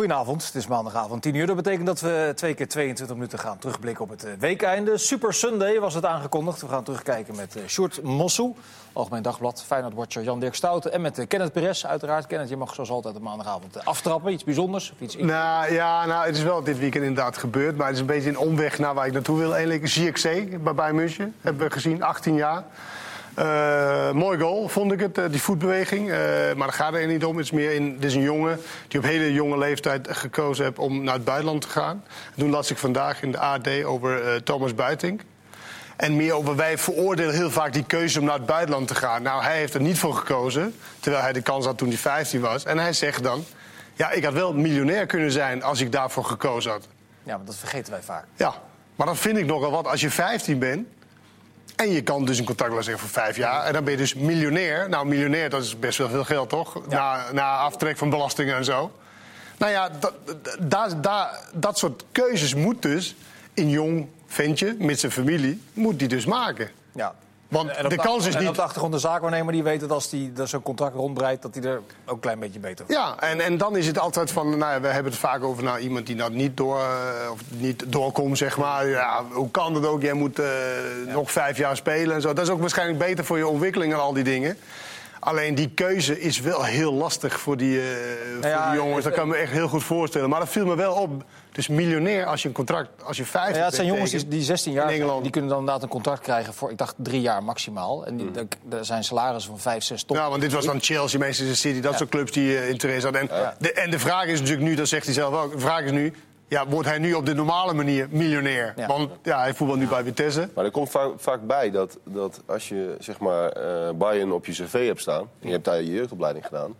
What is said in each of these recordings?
Goedenavond, het is maandagavond 10 uur. Dat betekent dat we twee keer 22 minuten gaan terugblikken op het eh, weekeinde. Super Sunday was het aangekondigd. We gaan terugkijken met uh, Sjoerd Mossou, Algemeen Dagblad, Feyenoord-watcher Jan-Dirk Stouten... en met uh, Kenneth Perez uiteraard. Kenneth, je mag zoals altijd op maandagavond aftrappen. Iets bijzonders of iets... Nou ja, nou, het is wel dit weekend inderdaad gebeurd. Maar het is een beetje een omweg naar waar ik naartoe wil. Eindelijk ZXC bij Bayern München, hebben we gezien, 18 jaar. Uh, mooi goal, vond ik het, uh, die voetbeweging. Uh, maar daar gaat er niet om. Het is meer in, dit is een jongen die op hele jonge leeftijd gekozen heeft om naar het buitenland te gaan. Toen las ik vandaag in de AD over Thomas Buiting. En meer over wij veroordelen heel vaak die keuze om naar het buitenland te gaan. Nou, hij heeft er niet voor gekozen, terwijl hij de kans had toen hij 15 was. En hij zegt dan, ja, ik had wel miljonair kunnen zijn als ik daarvoor gekozen had. Ja, maar dat vergeten wij vaak. Ja, maar dat vind ik nogal wat. Als je 15 bent, en je kan dus een contract laten zeggen voor vijf jaar. En dan ben je dus miljonair. Nou, miljonair, dat is best wel veel geld, toch? Na, na aftrek van belastingen en zo. Nou ja, dat, dat, dat, dat soort keuzes moet dus een jong ventje met zijn familie... moet die dus maken. Ja. Want de, kans is niet... En op de achtergrond de zaakwaarnemer die weet dat als hij zo'n contract rondbreidt... dat hij er ook een klein beetje beter wordt. Ja, en, en dan is het altijd van... Nou ja, we hebben het vaak over nou, iemand die dat niet, door, of niet doorkomt, zeg maar. Ja, hoe kan dat ook? Jij moet uh, ja. nog vijf jaar spelen en zo. Dat is ook waarschijnlijk beter voor je ontwikkeling en al die dingen. Alleen die keuze is wel heel lastig voor die, uh, voor ja, die jongens. Dat kan ik me echt heel goed voorstellen. Maar dat viel me wel op. Dus miljonair als je een contract, als je 50 ja, het zijn jongens die, die 16 jaar zijn, die kunnen dan inderdaad een contract krijgen voor, ik dacht, drie jaar maximaal. En die, mm. er zijn salarissen van 5, 6 ton. Ja, want dit was dan Chelsea, Manchester City, dat ja. soort clubs die uh, interesse hadden. En, ja. de, en de vraag is natuurlijk nu, dat zegt hij zelf ook, de vraag is nu, ja, wordt hij nu op de normale manier miljonair? Ja. Want ja, hij voetbalt nu bij Vitesse. Maar er komt vaak, vaak bij dat, dat als je zeg maar, uh, Bayern op je cv hebt staan... en je hebt daar je jeugdopleiding gedaan...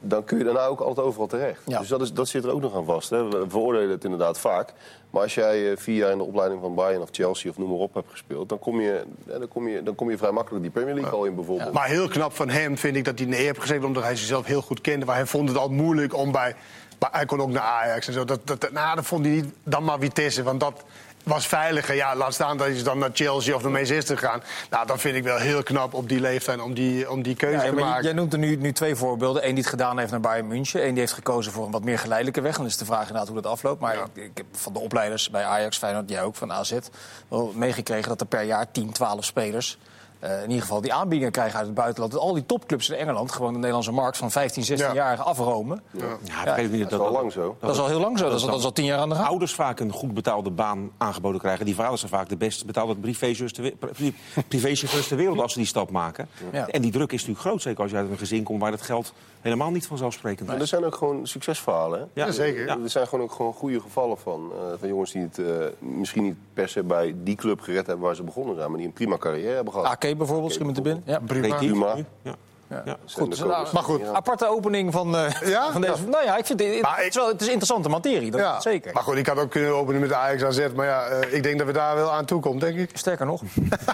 dan kun je daarna ook altijd overal terecht. Ja. Dus dat, is, dat zit er ook nog aan vast. Hè. We veroordelen het inderdaad vaak. Maar als jij uh, vier jaar in de opleiding van Bayern of Chelsea of noem maar op hebt gespeeld... dan kom je, dan kom je, dan kom je vrij makkelijk die Premier League al in bijvoorbeeld. Maar heel knap van hem vind ik dat hij nee heeft gezeten... omdat hij zichzelf heel goed kende. Maar hij vond het al moeilijk om bij maar hij kon ook naar Ajax en zo. Dat, dat, nou, dat vond hij niet dan maar Vitesse, want dat was veiliger. Ja, laat staan dat je dan naar Chelsea of naar Manchester gaan. Nou, dat vind ik wel heel knap op die leeftijd om die, om die keuze ja, te maken. Jij noemt er nu, nu twee voorbeelden. Eén die het gedaan heeft naar Bayern München. Eén die heeft gekozen voor een wat meer geleidelijke weg. Dan is de vraag inderdaad hoe dat afloopt. Maar ik, ik, heb van de opleiders bij Ajax, Feyenoord, jij ook van AZ... wel meegekregen dat er per jaar 10, 12 spelers uh, in ieder geval die aanbiedingen krijgen uit het buitenland. Dat al die topclubs in Engeland gewoon de Nederlandse markt van 15, 16-jarigen afromen. Ja. Ja, ja, dat, is al lang zo. Dat, is al heel lang zo. Dat, is, al tien jaar aan de gang. Ouders vaak een goed betaalde baan aangeboden krijgen. Die vaders zijn vaak de best betaalde privéchauffeurs ter wereld als ze die stap maken. En die druk is natuurlijk groot, zeker als je uit een gezin komt waar het geld helemaal niet vanzelfsprekend is. er zijn ook gewoon succesverhalen. Hè? Ja, zeker. Er zijn gewoon ook gewoon goede gevallen van. Uh, van jongens die het uh, misschien niet per se bij die club gered hebben waar ze begonnen zijn, maar die een prima carrière hebben gehad. Bijvoorbeeld, schiet met de bin. Ja, prima. Ja. Ja. ja. Goed, nou, maar goed. Aparte opening van, uh, ja? van deze. Nou ja, ik vind het, het, is wel, het is interessante materie, dat ja. zeker. Maar goed, ik had ook kunnen openen met de Ajax AZ. Maar ja, uh, ik denk dat we daar wel aan toe komen, denk ik. Sterker nog.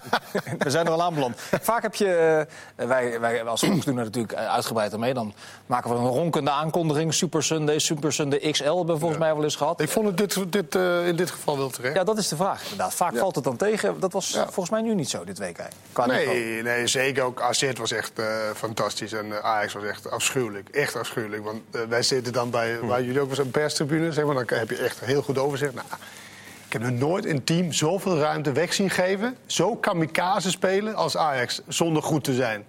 we zijn er al aanbeland. Vaak heb je, uh, wij, wij als Fox doen er natuurlijk uitgebreid mee. Dan maken we een ronkende aankondiging. Super Sunday, Super Sunday XL hebben we volgens mij wel eens gehad. Ik vond het dit, dit, in dit geval wel terecht. Ja, dat is de vraag. Inderdaad. Vaak valt het dan tegen. Dat was volgens mij nu niet zo, dit week. Nee, nee, zeker. Ook AZ was echt fantastisch. En uh, Ajax was echt afschuwelijk. Echt afschuwelijk. Want uh, wij zitten dan bij, hm. waar jullie ook was een perstribune. Zeg maar, dan heb je echt heel goed overzicht. Nou, ik heb nog nooit een team zoveel ruimte weg zien geven. Zo kamikaze spelen als Ajax, zonder goed te zijn.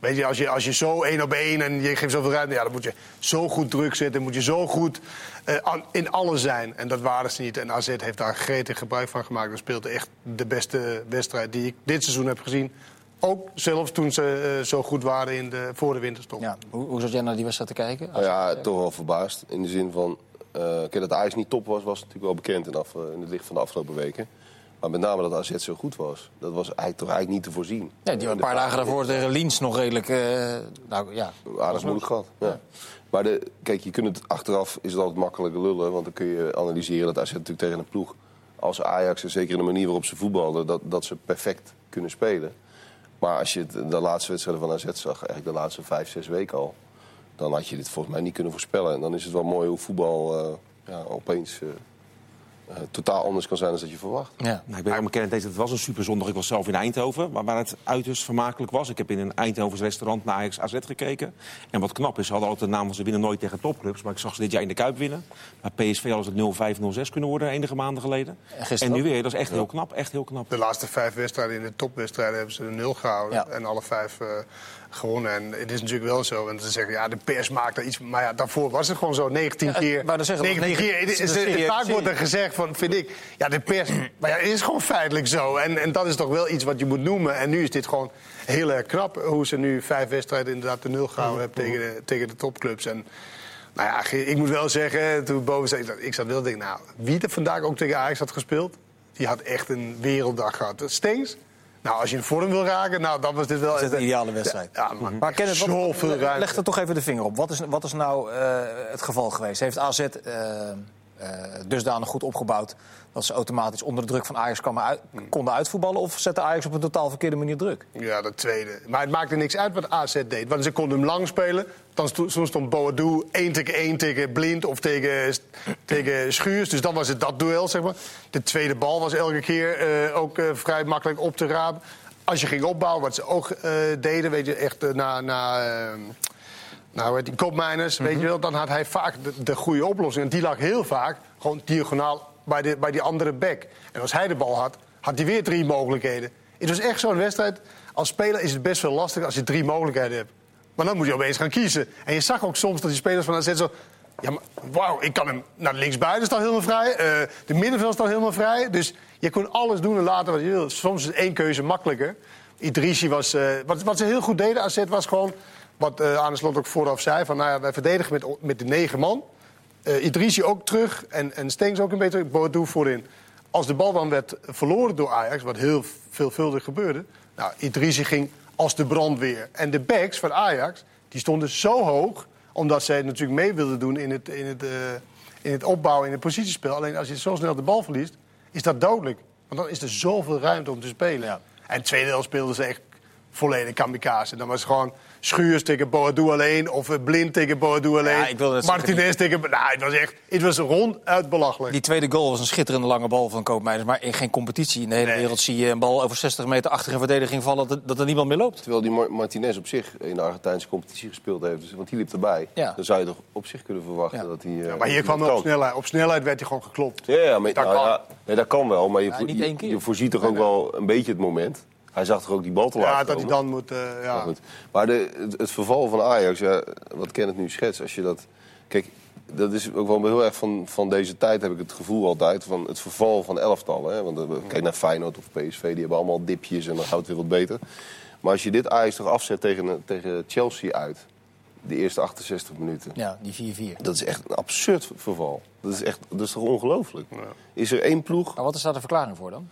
Weet je, als je, als je zo één op één en je geeft zoveel ruimte... Ja, dan moet je zo goed druk zetten, moet je zo goed uh, in alles zijn. En dat waren ze niet. En AZ heeft daar gretig gebruik van gemaakt. En speelde echt de beste wedstrijd die ik dit seizoen heb gezien. Ook zelfs toen ze uh, zo goed waren in de, voor de winterstop. Ja. Hoe, hoe zat jij naar die wedstrijd te kijken? Nou ja, toch wel verbaasd. In de zin van, uh, kijk, dat Ajax niet top was, was natuurlijk wel bekend in, af, in het licht van de afgelopen weken. Maar met name dat AZ zo goed was, dat was eigenlijk toch eigenlijk niet te voorzien. Ja, die een paar dagen daarvoor tegen Liens nog redelijk... Uh, nou, ja, Aardig moeilijk gehad, ja. Maar de, kijk, je kunt het achteraf, is het altijd makkelijk lullen. Want dan kun je analyseren dat AZ natuurlijk tegen een ploeg als Ajax... en zeker in de manier waarop ze voetbalden, dat, dat ze perfect kunnen spelen. Maar als je de laatste wedstrijden van AZ zag, eigenlijk de laatste vijf, zes weken al... dan had je dit volgens mij niet kunnen voorspellen. En dan is het wel mooi hoe voetbal uh, ja, opeens, uh, totaal anders kan zijn dan dat je verwacht. Ja. Nou, ik ben helemaal kennis, het was een superzondag. Ik was zelf in Eindhoven, waar, waar het uiterst vermakelijk was. Ik heb in een Eindhovens restaurant naar Ajax AZ gekeken. En wat knap is, ze hadden altijd de naam van ze winnen nooit tegen topclubs. Maar ik zag ze dit jaar in de Kuip winnen. Maar PSV hadden het 0-5, 0-6 kunnen worden enige maanden geleden. En, en nu weer, dat is echt heel knap, echt heel knap. De laatste vijf wedstrijden in de topwedstrijden hebben ze een nul gehouden. En alle vijf... Uh, gewonnen. En het is natuurlijk wel zo. En ze zeggen, ja, de pers maakt er iets... Maar ja, daarvoor was het gewoon zo 19 keer. maar dan zeggen 19 keer. Is, vaak wordt er gezegd van, vind ik... Ja, de pers... Maar ja, het is gewoon feitelijk zo. En, en dat is toch wel iets wat je moet noemen. En nu is dit gewoon heel erg knap... hoe ze nu vijf wedstrijden inderdaad de nul gehouden hebben tegen de, tegen de topclubs. En nou ja, ik moet wel zeggen, toen boven zei ik zat wel te denken... Nou, wie er vandaag ook tegen Ajax had gespeeld... die had echt een werelddag gehad. Steens nou, als je in vorm wil raken, nou, dan was dit wel... Dat is een ideale wedstrijd. Ja, maar, maar Kenneth, wat, leg er toch even de vinger op. Wat is, wat is nou uh, het geval geweest? Heeft AZ uh, dusdanig goed opgebouwd... dat ze automatisch onder de druk van Ajax uit, konden uitvoetballen... of zette Ajax op een totaal verkeerde manier druk? Ja, dat tweede. Maar het maakte niks uit wat AZ deed. Want ze konden hem lang spelen. Dan stond, stond Boadu één tegen één tegen Blind of tegen, tegen Schuurs. Dus dan was het dat duel, zeg maar. De tweede bal was elke keer uh, ook uh, vrij makkelijk op te rapen. Als je ging opbouwen, wat ze ook uh, deden, weet je, echt na... na nou, die kopmijners, mm -hmm. weet je wel, dan had hij vaak de, de goede oplossing. En die lag heel vaak gewoon diagonaal bij, de, bij die andere back. En als hij de bal had, had hij weer drie mogelijkheden. Het was echt zo'n wedstrijd. Als speler is het best wel lastig als je drie mogelijkheden hebt. Maar dan moet je opeens gaan kiezen. En je zag ook soms dat die spelers van AZ zo... Ja, maar wauw, ik kan hem naar linksbuiten staan helemaal vrij. Uh, de middenveld staat helemaal vrij. Dus je kon alles doen en laten wat je wil. Soms is één keuze makkelijker. Idrissi was... Uh, wat, wat ze heel goed deden, AZ, was gewoon... Wat uh, aan de slot ook vooraf zei, van nou ja, wij verdedigen met, met de negen man. Uh, Idrissi ook terug en, en Stengs ook een beetje Boadu voorin. Als de bal dan werd verloren door Ajax, wat heel veelvuldig gebeurde... Nou, Idrissi ging als de brandweer. En de backs van Ajax, die stonden zo hoog... omdat zij natuurlijk mee wilden doen in het, in het, uh, in het opbouwen, in het positiespel. Alleen als je zo snel de bal verliest, is dat dodelijk. Want dan is er zoveel ruimte om te spelen. Ja. En tweede deel speelden ze echt volledig kamikaze. Dan was het gewoon Schuurs tegen Boadu alleen. Of Blind tegen Boadu alleen. Ja, Martinez tegen... Nou, het was echt... Het was ronduit belachelijk. Die tweede goal was een schitterende lange bal van Koopmeijers. Maar in geen competitie in de hele wereld zie je een bal over 60 meter achter een verdediging vallen... dat, dat er niemand meer loopt. Terwijl die Martinez op zich in de Argentijnse competitie gespeeld heeft. Dus, want die liep erbij. Ja. Dan zou je toch op zich kunnen verwachten dat hij... Uh, maar hier kwam hij op snelheid. Op snelheid werd hij gewoon geklopt. Ja, ja maar, dat, nou, kan. Nee, dat kan wel. Maar je, je, je voorziet toch ook wel een beetje het moment... Hij zag toch ook die bal te laten Ja, dat hij dan moet... Uh, ja. Maar, goed. maar de, het, verval van Ajax, ja, wat ken het nu schets, als je dat... Kijk, dat is ook wel heel erg van, van deze tijd, heb ik het gevoel altijd, van het verval van elftallen. Hè? Want uh, kijk naar Feyenoord of PSV, die hebben allemaal dipjes en dan gaat het weer wat beter. Maar als je dit Ajax toch afzet tegen, tegen Chelsea uit, de eerste 68 minuten. Ja, die 4-4. Dat is echt een absurd verval. Dat is, echt, dat is toch ongelooflijk? Ja. Is er één ploeg... Maar wat is daar de verklaring voor dan?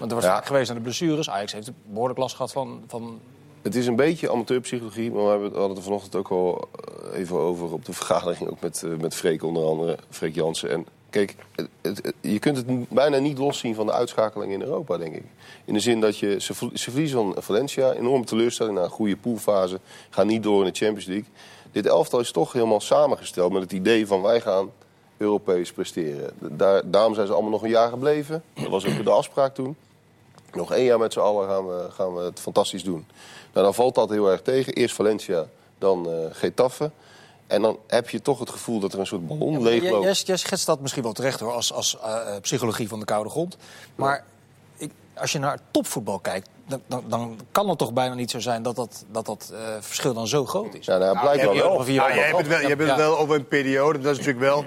Want er was ja. vaak geweest aan de blessures. Ajax heeft behoorlijk last gehad van, van... Het is een beetje amateurpsychologie, maar we hadden het er vanochtend ook al eh, even over op de vergadering. Ook met, uh, met Freek onder andere, Freek Jansen. En kijk, het, het, je kunt het bijna niet loszien van de uitschakeling in Europa, denk ik. In de zin dat je, ze, ze verliezen van Valencia, enorme teleurstelling na een goede poolfase. Gaan niet door in de Champions League. Dit elftal is toch helemaal samengesteld met het idee van wij gaan Europees presteren. Daar, daarom zijn ze allemaal nog een jaar gebleven. Dat was ook de afspraak toen. Nog één jaar met z'n allen gaan we, gaan we het fantastisch doen. Nou, dan valt dat heel erg tegen. Eerst Valencia, dan uh, Getafe. En dan heb je toch het gevoel dat er een soort ballon ja, leegloopt. Jij, jij schetst dat misschien wel terecht hoor, als, als uh, psychologie van de koude grond. Maar ik, als je naar topvoetbal kijkt, dan, dan, dan, kan het toch bijna niet zo zijn dat dat, dat, dat uh, verschil dan zo groot is. Ja, nou, blijkt wel. wel. Ja, jij hebt het wel, je hebt het wel over een periode, dat is natuurlijk wel...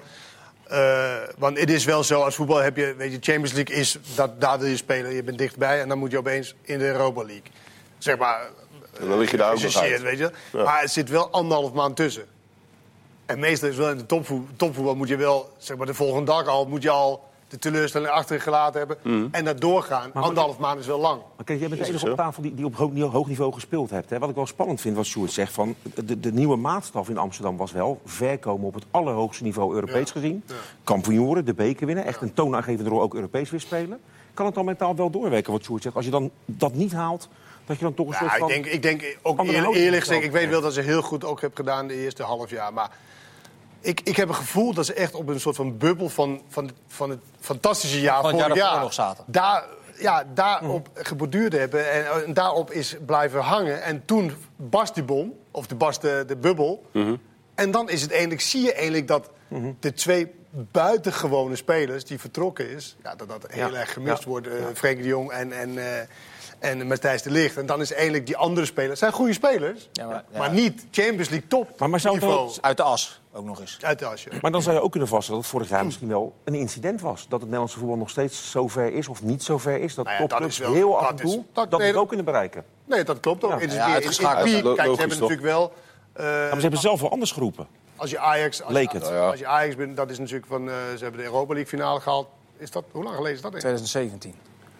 Uh, want het is wel zo, als voetbal heb je, weet je, Champions League is, dat, daar wil je spelen, je bent dichtbij en dan moet je opeens in de Europa League. Zeg maar, en dan lig je daar ook nog uit. weet je. Ja. Maar er zit wel anderhalf maand tussen. En meestal is wel in de topvoetbal, topvoetbal moet je wel, zeg maar de volgende dag al, moet je al de teleurstelling achter gelaten hebben. Mm. En dat doorgaan. Maar Anderhalf maand is wel lang. Maar kijk, jij bent de enige op tafel die, die op hoog niveau gespeeld hebt. Hè? Wat ik wel spannend vind, wat Sjoerd zegt... Van, de, de nieuwe maatstaf in Amsterdam was wel... verkomen op het allerhoogste niveau Europees ja. gezien. Ja. Kampioenen, de beker winnen. Echt een toonaangevende rol ook Europees weer spelen. Kan het dan mentaal wel doorwerken, wat Sjoerd zegt? Als je dan dat niet haalt... Dat je dan toch een soort van... Ik denk, ik denk ook eerlijk, eerlijk gezegd, ik weet wel dat ze heel goed ook hebben gedaan de eerste half jaar. Maar Ik, ik heb een gevoel dat ze echt op een soort van bubbel van, van, van het fantastische jaar Van het jaar vorig jaar nog zaten. Daar, ja, daarop geborduurd hebben en, eh, en daarop is blijven hangen. En toen barst die bom, of de barst de, de bubbel. En dan is het eigenlijk, zie je eigenlijk dat de twee buitengewone spelers die vertrokken is, ja, dat dat heel Ja. erg gemist Ja. wordt. eh Frenkie de Jong en, en, eh, en Matthijs de Ligt. En dan is eigenlijk die andere spelers, zijn goede spelers, Ja, maar- ja. maar niet Champions League top Maar- maar zou het niveau wel- Uit de as ook nog eens. uit de asje. Maar dan zou je ook kunnen vaststellen dat het vorig jaar misschien wel een incident was. Dat het Nederlandse voetbal nog steeds zo ver is of niet zo ver is. Dat Nou ja, dat topclubs is wel- heel af dat en toe dat- dat, nee, het dat- ook kunnen bereiken. Nee, dat klopt ook. Ja. Het is Ja, weer uitgeschakeld. Ja, Kijk, ze hebben toch? natuurlijk wel... eh, Maar ze hebben zelf wel anders geroepen. als je Ajax, als, Leek het. Als, ja. als je Ajax bent, dat is natuurlijk van... eh, ze hebben de Europa League finale gehaald. Is dat, hoe lang geleden is dat?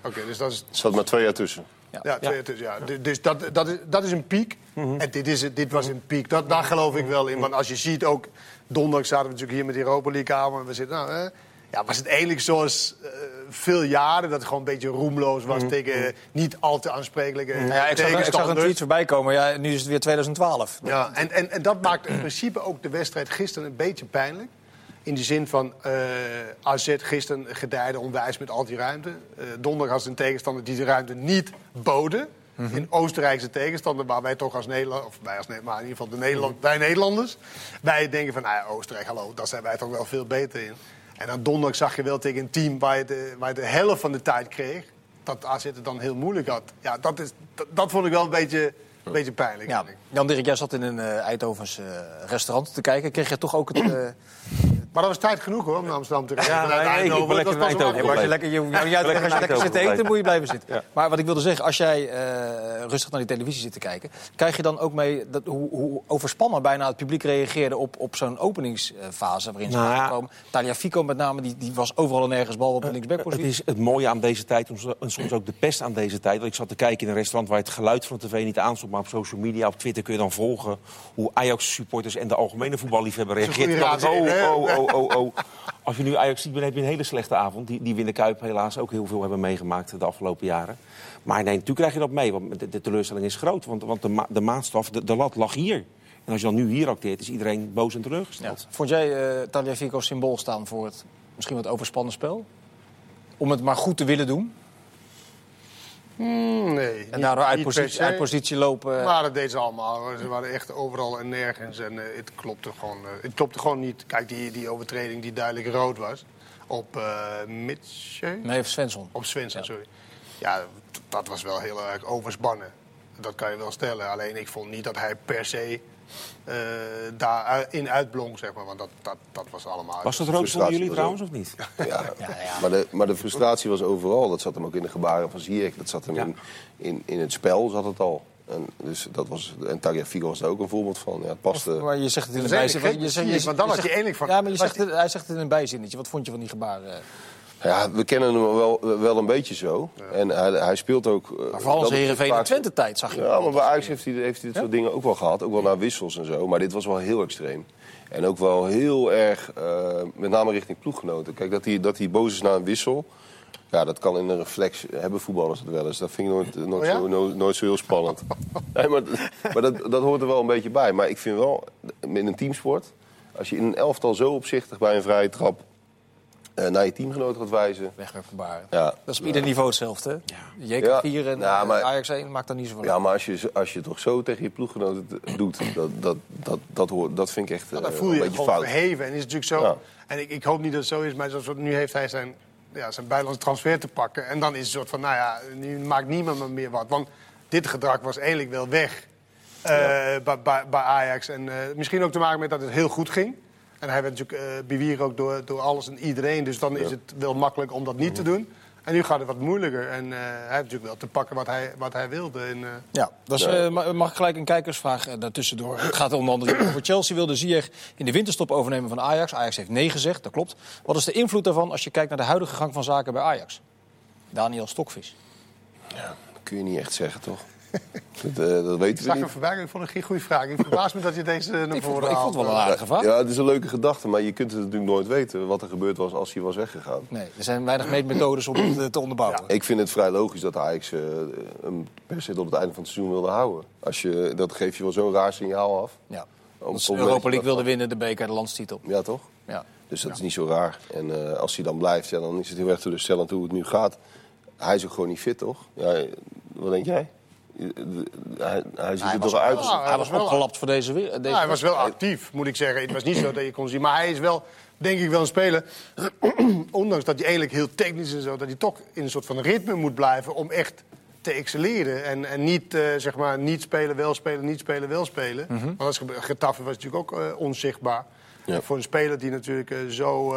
Oké, 2017. dus dat is... Er zat maar twee jaar tussen. Ja, twee, dus, ja. Du- Dus dat, dat, is, dat is een piek. Mhm. En dit, is, het- dit was een piek. Dat, daar geloof ik wel in. Want als je ziet ook... Donderdag zaten we natuurlijk hier met de Europa League. En we zitten... Nou, hè, ja, was het eigenlijk zoals eh, veel jaren... dat het gewoon een beetje roemloos was... tegen eh, niet al te aansprekelijke Nou ja, ik, zag, ik zag een tegenstanders. tweet voorbij komen. Ja, nu is het weer 2012. Ja, en, en, en dat maakt in principe ook de wedstrijd gisteren een beetje pijnlijk. In de zin van eh AZ gisteren gedijde onwijs met al die ruimte. Eh donderdag had ze een tegenstander die de ruimte niet boden. In Oostenrijkse tegenstander, waar wij toch als Nederland, of wij als maar in ieder geval de Nederland, wij Nederlanders, wij denken van, nou ja, Oostenrijk, hallo, daar zijn wij toch wel veel beter in. En dan donderdag zag je wel tegen een team waar je de, waar je de helft van de tijd kreeg, dat AZ het dan heel moeilijk had. Ja, dat, is, dat, dat vond ik wel een beetje, een beetje pijnlijk. Ja. Jan Dirk, jij zat in een Eindhovens eh, restaurant te kijken. Kreeg je toch ook het... Maar dat was tijd genoeg hoor, om naar Amsterdam te rijden. Ja, nee, ik ben lekker Dat in Eindhoven Ja, maar als je lekker, je, Lekker als je lekker zit te eten, moet je blijven zitten. Maar wat ik wilde zeggen, als jij eh, rustig naar die televisie zit te kijken... krijg je dan ook mee dat, hoe, hoe overspannen bijna het publiek reageerde... op, op zo'n openingsfase waarin ze Nou ja. waren gekomen. Talia Fico met name, die, die was overal en nergens bal op de Het linksbackpositie. is het mooie aan deze tijd, en soms ook de pest aan deze tijd. Want ik zat te kijken in een restaurant waar het geluid van de tv niet aanstond. Maar op social media, op Twitter kun je dan volgen hoe Ajax-supporters en de algemene voetballiefhebber reageert. raad, hè? oh, oh, oh, oh, oh. Als je nu Ajax ziet, dan heb je een hele slechte avond. Die, die Winnen Kuip helaas ook heel veel hebben meegemaakt de afgelopen jaren. Maar nee, natuurlijk krijg je dat mee. Want de, de teleurstelling is groot. Want, want de, ma- de maatstaf, de, de lat lag hier. En als je dan nu hier acteert, is iedereen boos en Ja. teleurgesteld. Vond jij eh Talia Fico symbool staan voor het misschien wat overspannen spel? Om het maar goed te willen doen? Mm, Nee. En daardoor uit positie, uit positie lopen? Maar dat deden ze allemaal. Ze waren echt overal en nergens. En eh, het, klopte gewoon, eh, het klopte gewoon niet. Kijk, die, die overtreding die duidelijk rood was. Op uh, Mitchell? Nee, Svensson. Op Svensson, sorry. Ja, dat was wel heel erg overspannen. Dat kan je wel stellen. Alleen ik vond niet dat hij per se eh daarin uitblonk, zeg maar. Want dat, dat, dat was allemaal... Was dat rood voor jullie trouwens of niet? Ja. Ja, ja. Maar, de, maar de frustratie was overal. Dat zat hem ook in de gebaren van Ziyech. Dat zat hem Ja. in, in, in het spel, zat het al. En, dus dat was, en Tagliafico was daar ook een voorbeeld van. Ja, het paste. Maar je zegt het in een Dat is bijzin. eigenlijk je gek, zegt- je- want dan je had je eindelijk van- Ja, maar je zegt hij zegt het in een bijzinnetje. Wat vond je van die gebaren? Ja, we kennen hem wel, wel een beetje zo. En hij, hij speelt ook... eh, Maar vooral is Heerenveen en vaak- Twente tijd zag je. Ja, maar bij Ajax heeft hij, heeft hij dit soort dingen ook wel gehad. Ook wel naar wissels en zo. Maar dit was wel heel extreem. En ook wel heel erg, eh, met name richting ploeggenoten. Kijk, dat hij, dat hij boos is na een wissel... Ja, dat kan in een reflex hebben voetballers het wel eens. Dat vind ik nooit, nooit, Oh ja? zo, nooit, nooit zo heel spannend. nee, maar maar dat, dat hoort er wel een beetje bij. Maar ik vind wel, in een teamsport... als je in een elftal zo opzichtig bij een vrije trap... eh, naar je teamgenoot gaat wijzen... Wegwerpgebaren. Ja, Dat is op ieder niveau hetzelfde. hè? JK4 Ja. en Ja, eh, maar- Ajax 1 maakt dan niet zoveel Ja, maar als je, als je toch zo tegen je ploeggenoten doet, dat, dat, dat, dat, hoort, dat vind ik echt eh, dan voel een je je beetje gewoon fout. verheven. En is het natuurlijk zo. Ja. En ik, ik hoop niet dat het zo is, maar zoals, nu heeft hij zijn, ja, zijn buitenlandse transfer te pakken. En dan is het een soort van, nou ja, nu maakt niemand me meer wat. Want dit gedrag was eigenlijk wel weg eh, bij, bij, bij Ajax. En eh, misschien ook te maken met dat het heel goed ging. En hij werd natuurlijk uh, bewier ook door, door alles en iedereen. Dus dan is het wel makkelijk om dat niet te doen. En nu gaat het wat moeilijker. En eh, hij heeft natuurlijk wel te pakken wat hij, wat hij wilde. En, eh, Ja, dat is, eh, mag ik gelijk een kijkersvraag uh, daartussendoor. Het gaat onder andere over Chelsea wilde Ziyech in de winterstop overnemen van Ajax. Ajax heeft nee gezegd, dat klopt. Wat is de invloed daarvan als je kijkt naar de huidige gang van zaken bij Ajax? Daniel Stokvis. Ja, dat kun je niet echt zeggen, toch? dat, eh, dat weten ik we zag niet. hem voorbij, ik vond het geen goede vraag. Ik verbaas me dat je deze naar Ik vond, voren ik vond het wel een haalt. aardige vraag. Ja, het is een leuke gedachte, maar je kunt het natuurlijk nooit weten wat er gebeurd was als hij was weggegaan. Nee, er zijn weinig meetmethodes om het eh, te onderbouwen. Ik vind het vrij logisch dat Ajax eh, hem per se tot het einde van het seizoen wilde houden. Als je, dat geeft je wel zo'n raar signaal af. Ja. Als ze Europa League wilde winnen, de beker, de landstitel. Ja, toch? Ja. Dus dat is niet zo raar. En uh, als hij dan blijft, ja, dan is het heel erg teleurstellend hoe het nu gaat. Hij is ook gewoon niet fit, toch? Ja, wat denk jij? Hij, hij ziet er toch uit. Ja, hij was opgelapt voor deze weer. Deze ja, hij was wel actief, moet ik zeggen. Het was niet zo dat je kon zien. Maar hij is wel, denk ik, wel een speler. ondanks dat hij eigenlijk heel technisch is en zo, dat hij toch in een soort van ritme moet blijven om echt te excelleren. En, en niet, uh, zeg maar, niet spelen, wel spelen, niet spelen, wel spelen. Mm -hmm. Want Getafe was natuurlijk ook uh, onzichtbaar. Ja. Voor een speler die natuurlijk uh, zo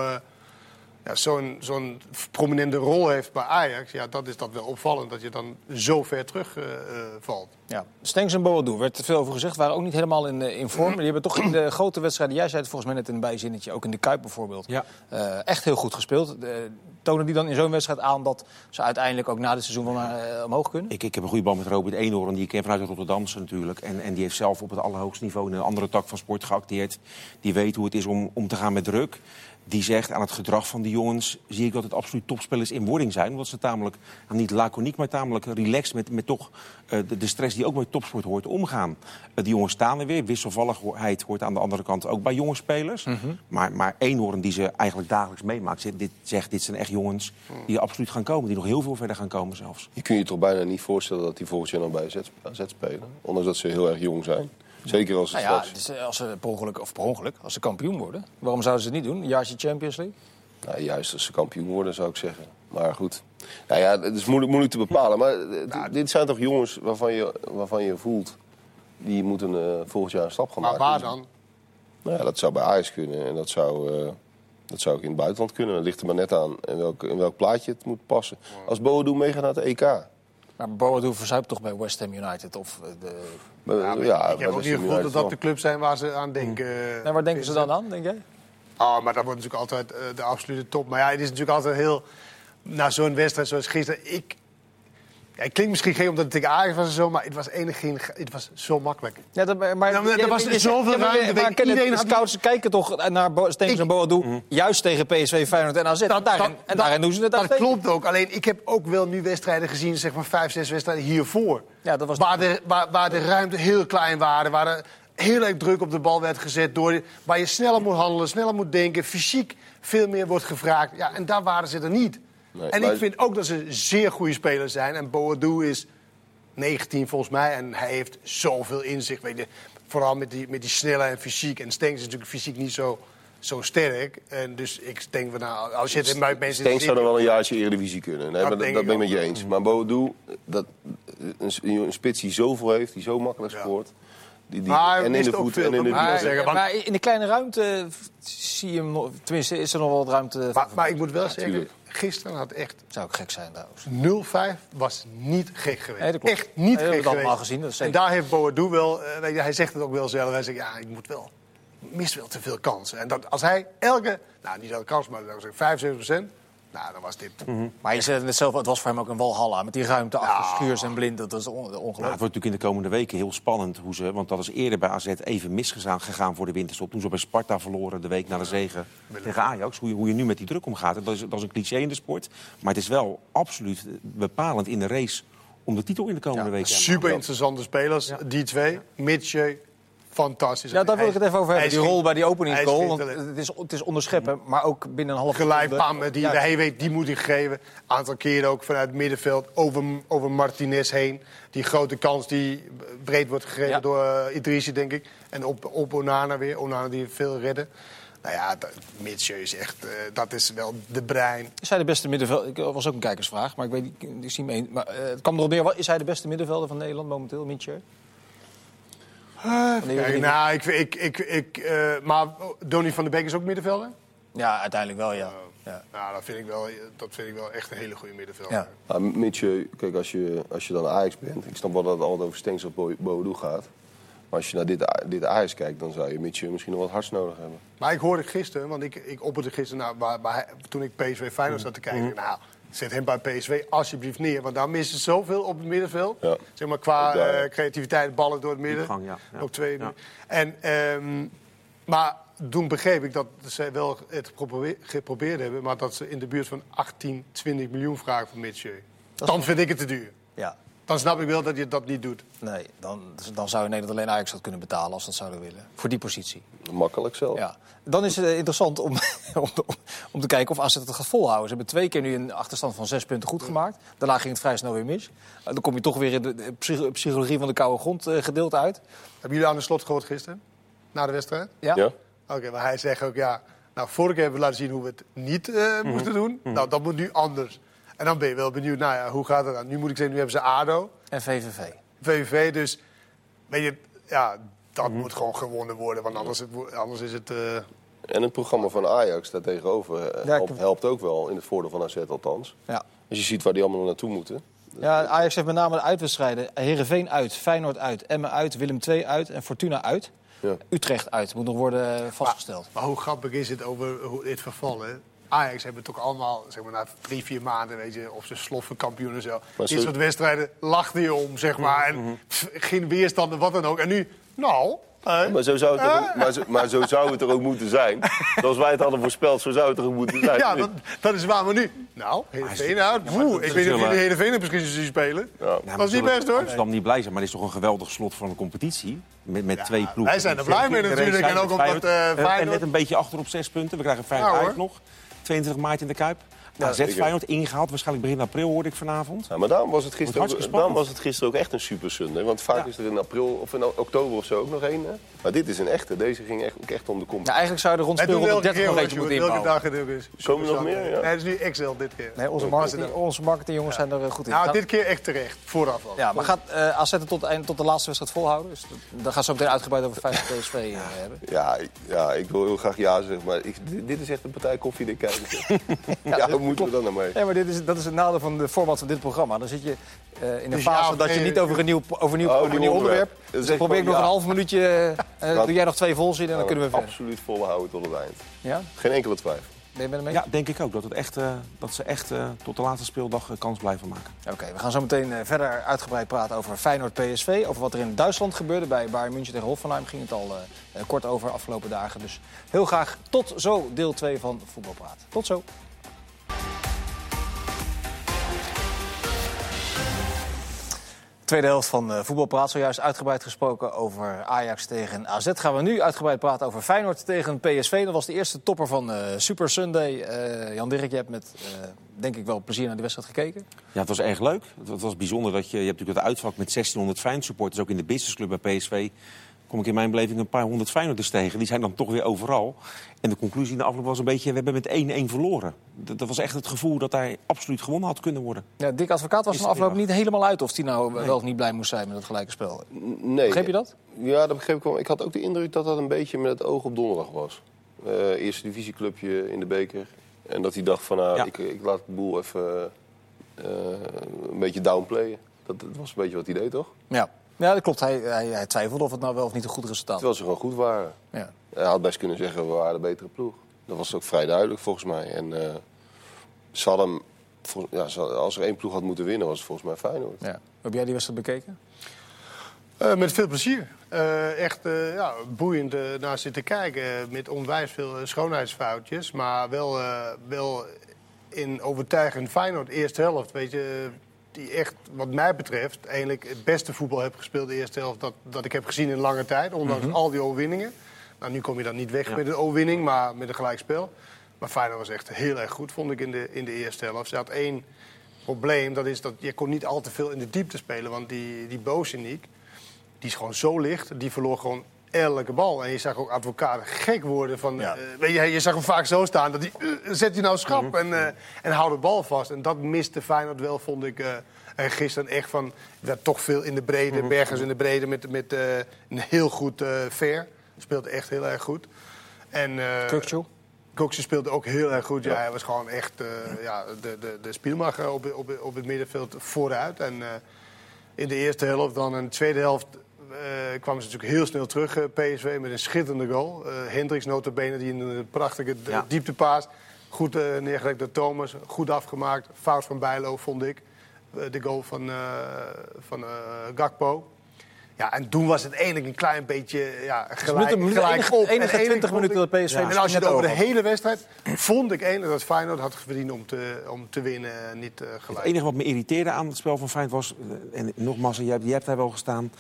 ja, zo'n zo'n prominente rol heeft bij Ajax, ja, dat is dat wel opvallend dat je dan zo ver terug uh, uh, valt. Ja, Stengs en Boadu, werd er veel over gezegd, waren ook niet helemaal in, uh, in vorm. Die hebben toch in de grote wedstrijden, jij zei het volgens mij net in een bijzinnetje, ook in de Kuip bijvoorbeeld, ja. echt heel goed gespeeld. tonen die dan in zo'n wedstrijd aan dat ze uiteindelijk ook na dit seizoen wel naar, omhoog kunnen? Ik, ik heb een goede band met Robert Eenhoorn, die ik ken vanuit Rotterdamse natuurlijk. En, en die heeft zelf op het allerhoogste niveau in een andere tak van sport geacteerd. Die weet hoe het is om, om te gaan met druk die zegt aan het gedrag van die jongens... zie ik dat het absoluut topspelers in wording zijn. Omdat ze tamelijk, nou niet laconiek, maar tamelijk relaxed... met, met toch uh, de, de, stress die ook bij topsport hoort omgaan. Uh, die jongens staan er weer. Wisselvalligheid hoort aan de andere kant ook bij jonge spelers. Mm -hmm. Maar, maar één die ze eigenlijk dagelijks meemaakt... Dit, zegt dit zijn echt jongens die absoluut gaan komen. Die nog heel veel verder gaan komen zelfs. Je kunt je toch bijna niet voorstellen dat die volgend jaar nog bij AZ spelen? Ondanks dat ze heel erg jong zijn. Zeker als, het nou ja, straks... dus als ze per ongeluk, of per ongeluk, als ze kampioen worden. Waarom zouden ze het niet doen? Een jaartje Champions League? Nou, juist als ze kampioen worden, zou ik zeggen. Maar goed. Nou ja, het is moeilijk, moeilijk te bepalen. Maar nou, dit zijn toch jongens waarvan je, waarvan je voelt... die moeten uh, volgend jaar een stap gaan maar maken. Maar waar dan? Nou ja, dat zou bij Ajax kunnen. En dat zou, uh, dat zou ook in het buitenland kunnen. Dat ligt er maar net aan in welk, in welk plaatje het moet passen. Als Boadu meegaat naar het EK... Maar Boadu verzuipt toch bij West Ham United? Of de... Maar, ja, ja, ik heb ook niet gevoeld dat dat de club zijn waar ze aan denken. En waar denken ze dan aan, denk jij? Ah, maar dat wordt natuurlijk altijd uh, de absolute top. Maar ja, het is natuurlijk altijd heel... Na zo'n wedstrijd zoals gisteren... Ik, ja, het klinkt misschien geen omdat het tegen Ajax was en zo, maar het was enig geen, het was zo makkelijk. Ja, dat, maar ja, er was zoveel ja, ruimte. Maar, maar iedereen de scouts kijken toch naar Stengs en Boadu, mm. juist tegen PSV, Feyenoord en AZ. Dat, daarin, dat, en daarin doen ze het Dat klopt ook. Alleen ik heb ook wel nu wedstrijden gezien, zeg maar vijf, zes wedstrijden hiervoor. Ja, dat was waar, de, waar, waar de ruimte heel klein waren, waar er heel erg druk op de bal werd gezet, door, waar je sneller moet handelen, sneller moet denken, fysiek veel meer wordt gevraagd. Ja, en daar waren ze er niet. Nee, en ik vind ook dat ze zeer goede spelers zijn. En Boadu is 19 volgens mij. En hij heeft zoveel inzicht. Weet je, vooral met die, met die snelle en fysiek. En Stenks is natuurlijk fysiek niet zo, zo sterk. En dus ik denk, van, nou, als je het in buiten mensen... Stenks zou er wel een jaartje Eredivisie kunnen. Nee, dat, maar, dat, dat ben ik met je eens. Maar Boadu, dat, een, een spits die zoveel heeft, die zo makkelijk scoort... Ja. Die, die, maar en in de voet en in de maar, zeggen, want... maar in de kleine ruimte zie je hem nog, tenminste is er nog wel wat ruimte. Maar, maar ik moet wel ja, zeggen, tuurlijk. Gisteren had echt. Zou ook gek zijn trouwens. 0-5 was niet gek geweest. Nee, echt niet nee, gek dat geweest. Al gezien, dat en daar heeft Boadu wel, uh, je, hij zegt het ook wel zelf. Hij zegt ja, ik moet wel, mis wel te veel kansen. En dat, als hij elke, nou niet elke kans, maar dan zeg 75 procent. Nou, dan was dit. Mm -hmm. Maar je zei het zelf, het was voor hem ook een walhalla. Met die ruimte achter ja. Schuurs en Blind, dat on ongelooflijk. Nou, het wordt natuurlijk in de komende weken heel spannend. Hoe ze, want dat is eerder bij AZ even misgegaan gegaan voor de winterstop. Toen ze bij Sparta verloren de week na de zegen ja. tegen Ajax. Hoe je, hoe je nu met die druk omgaat. Dat is, dat is een cliché in de sport. Maar het is wel absoluut bepalend in de race om de titel in de komende ja, weken. Super interessante spelers, die twee. Mitje, fantastisch. Ja, daar wil ik het even over hebben. Die rol bij die opening goal. Want het is, het is onderscheppen, maar ook binnen een half Gelijk, pam, die, hij weet, die moet hij geven. Een aantal keren ook vanuit het middenveld over, over Martinez heen. Die grote kans die breed wordt gegeven ja. door uh, Idrissi, denk ik. En op, op Onana weer. Onana die veel redden. Nou ja, Mitje is echt, uh, dat is wel de brein. Is hij de beste middenvelder? Ik was ook een kijkersvraag, maar ik weet niet, ik zie me een. Maar uh, het kwam erop neer, is hij de beste middenvelder van Nederland momenteel, Mitje? Uh, kijk, nou, ik, ik, ik, ik, uh, maar Donny van der Beek is ook middenvelder? Ja, uiteindelijk wel, ja. Uh, ja. Nou, dat vind, ik wel, dat vind ik wel echt een hele goede middenvelder. Ja. Nou, Mitje, kijk, als je, als je dan Ajax bent... Ik snap wel dat het altijd over Stengs of Boadu gaat. Maar als je naar dit, dit Ajax kijkt, dan zou je Mitje misschien nog wat hards nodig hebben. Maar ik hoorde gisteren, want ik, ik opperde gisteren... Nou, waar, waar, toen ik PSV Feyenoord zat te kijken... Mm. Nou, Zet hem bij PSV alsjeblieft neer. Want daar missen ze zoveel op het middenveld. Ja. Zeg maar qua uh, creativiteit, ballen door het midden. Ja. Op twee. En, um, maar toen begreep ik dat ze wel het geprobeerd hebben. Maar dat ze in de buurt van 18, 20 miljoen vragen voor Mitchell. Dan vind ik het te duur. Ja. Dan snap ik wel dat je dat niet doet. Nee, dan, dan zou je Nederland alleen Ajax dat kunnen betalen als ze dat zouden willen. Voor die positie. Makkelijk zelf. Ja. Dan is het eh, interessant om, om, om te kijken of AZ het gaat volhouden. Ze hebben twee keer nu een achterstand van zes punten goed gemaakt. Daarna ging het vrij snel weer mis. Eh, Dan kom je toch weer in de- de psych- psychologie van de koude grond eh, gedeelte uit. Hebben jullie aan de slot gehoord gisteren? Na de wedstrijd? Ja? Ja? Oké, maar hij zegt ook ja. Nou, vorige keer hebben we laten zien hoe we het niet eh, moesten doen. Nou, dat moet nu anders. En dan ben je wel benieuwd, nou ja, hoe gaat het dan? Nu moet ik zeggen, nu hebben ze ADO, En VVV. VVV, dus weet je, ja, dat moet gewoon gewonnen worden. Want anders, het anders is het... eh, En het programma van Ajax daartegenover eh, Ja, ik- helpt, ook wel, in het voordeel van AZ althans. Ja. Als je ziet waar die allemaal naartoe moeten. Ja, Ajax heeft met name de uitwedstrijden. Herenveen uit, Feyenoord uit, Emmen uit, Willem II uit en Fortuna uit. Ja. Utrecht uit, moet nog worden vastgesteld. Maar hoe grappig is het over hoe dit verval, hè? Ajax hebben toch allemaal, zeg maar, na drie, vier maanden, weet je, of ze sloffen kampioen en zo. Maar Dit soort wedstrijden lachte je om, zeg maar. En pff, geen weerstand en wat dan ook. En nu, nou... Maar zo, zou het er ook, maar, zo, maar zo zou het er ook moeten zijn. Zoals wij het hadden voorspeld, zo zou het er ook moeten zijn. Ja, dat, dat is waar. Maar nu, nou, Heerenveen uit. Woe, dat ik is weet niet of jullie Heerenveen misschien zien spelen. Ja. Ja, maar was niet best, hoor. Amsterdam niet blij zijn, maar dit is toch een geweldig slot van de competitie. Met, met twee ploegen. wij zijn er blij mee natuurlijk. En ook zijn omdat, Feyenoord. eh, En net een beetje achter op zes punten. We krijgen Ja, Ajax hoor. nog. 22 maart in de Kuip. AZ zeker. Feyenoord ingehaald. Waarschijnlijk begin april hoorde ik vanavond. Ja, maar daarom was, het gisteren ook, daarom was het gisteren ook echt een super Sunday. Want vaak Ja. is er in april of in oktober of zo ook nog één. hè. Maar dit is een echte. Deze ging echt, ook echt om de Ja, competitie. eigenlijk zou je de rondspeel 130 keer, nog hoor, eentje moeten welke inbouwen. dag het ook is. Komen er nog meer, ja? Nee, het is nu Excel dit keer. Nee, onze, marketing, onze marketingjongens zijn er eh, goed in. Nou, Gaan- dit keer echt terecht. Vooraf al. Ja, maar gaat eh AZ het tot, eind- tot de laatste wedstrijd volhouden? Dus dan gaat zo meteen uitgebreid over Feyenoord PSV eh, hebben. Ja, ik- ja, ik wil heel graag ja zeggen, maar ik, dit, is echt een partij koffie dik kijken. ja, moeten we dan nou mee? Nee, maar dit is, dat is het nadeel van de format van dit programma. Dan zit je eh, in een Dus fase dat je niet over een nieuw, over een nieuw, Oh, over een nieuw nieuw onderwerp. Dus echt probeer ik nog ja. een half minuutje. eh, Dat- doe jij nog twee volzin en dan kunnen we verder. Absoluut volhouden tot het eind. Ja? Geen enkele twijfel. Ben je met hem mee? Ja, denk ik ook. Dat, het echt, eh, dat ze echt eh, tot de laatste speeldag kans blijven maken. Oké, we gaan zo meteen verder uitgebreid praten over Feyenoord PSV. Over wat er in Duitsland gebeurde. Bij Bayern München tegen Hoffenheim ging het al kort over afgelopen dagen. Dus heel graag tot zo deel 2 van Voetbalpraat. Tot zo. Tweede helft van eh, Voetbalpraat. Zojuist uitgebreid gesproken over Ajax tegen AZ. Gaan we nu uitgebreid praten over Feyenoord tegen PSV. Dat was de eerste topper van eh, Super Sunday. Eh, Jan Dirk, je hebt met, denk ik wel, plezier naar die wedstrijd gekeken. Ja, het was erg leuk. Het, het was bijzonder dat je... Je hebt natuurlijk het uitvak met 1600 Feyenoord supporters. Ook in de businessclub bij PSV kom ik in mijn beleving een paar honderd Feyenoorders tegen. Die zijn dan toch weer overal. En de conclusie in de afloop was een beetje... we hebben met 1-1 verloren. Dat, dat was echt het gevoel dat hij absoluut gewonnen had kunnen worden. Ja, Dick Advocaat was van afloop niet helemaal uit of hij nou wel of niet blij moest zijn met het gelijke spel. Nee. Begreep je dat? Ja, dat begreep ik wel. Ik had ook de indruk dat dat een beetje met het oog op donderdag was. Eh, eerste divisieclubje in de beker. En dat hij dacht van, nou, Ja. ik, ik laat de boel even eh, een beetje downplayen. Dat, dat was een beetje wat hij deed, toch? Ja, ja dat klopt. Hij, hij, hij twijfelde of het nou wel of niet een goed resultaat was. Terwijl ze gewoon goed waren. Ja. Hij had best kunnen zeggen, we waren de betere ploeg. Dat was ook vrij duidelijk volgens mij. En eh, ze hadden, hem- vol- ja, ze- als er één ploeg had moeten winnen, was het volgens mij Feyenoord. Ja. Heb jij die wedstrijd bekeken? Eh, met veel plezier. Eh, echt eh, ja, boeiend naar zitten kijken. met onwijs veel schoonheidsfoutjes. Maar wel, eh, wel in overtuigend Feyenoord eerste helft. Weet je, die echt, wat mij betreft, eigenlijk het beste voetbal heb gespeeld de eerste helft. Dat, dat ik heb gezien in lange tijd. Ondanks al die overwinningen. Nou, nu kom je dan niet weg Ja. met een overwinning, maar met een gelijkspel. Maar Feyenoord was echt heel erg goed, vond ik, in de, in de eerste helft. Ze had één probleem. Dat is dat je kon niet al te veel in de diepte spelen. Want die, die Bozeniek, die is gewoon zo licht. Die verloor gewoon elke bal. En je zag ook advocaten gek worden. Van, Ja. eh, weet je, je zag hem vaak zo staan. Dat hij, eh, zet hij nou schap Mhm. en, eh, en hou de bal vast. En dat miste Feyenoord wel, vond ik. en gisteren echt van, werd toch veel in de brede. Mhm. Bergers in de brede met, met een heel goed fair. Speelde echt heel erg goed. En? Kokje speelde ook heel erg goed. Ja, hij was gewoon echt ja, de, de, de spielmacher op, op, op het middenveld vooruit. En in de eerste helft, dan in de tweede helft, kwamen ze natuurlijk heel snel terug, eh, PSV, met een schitterende goal. Eh Hendricks notabene, die in een prachtige Ja. dieptepaas. Goed eh, neergelegd door Thomas, goed afgemaakt. Fout van Bijlo, vond ik. Eh, de goal van, eh, van eh, Gakpo. Ja, en toen was het eigenlijk een klein beetje ja, gelijk, gelijk op. enige En 20 eigenlijk minuten dat PSV En als je net het over de hele wedstrijd... vond ik eigenlijk dat Feyenoord had verdiend om te, om te winnen en niet eh, Het gelijk. enige wat me irriteerde aan het spel van Feyenoord was... eh, en nogmaals, jij, hebt- jij hebt daar wel gestaan...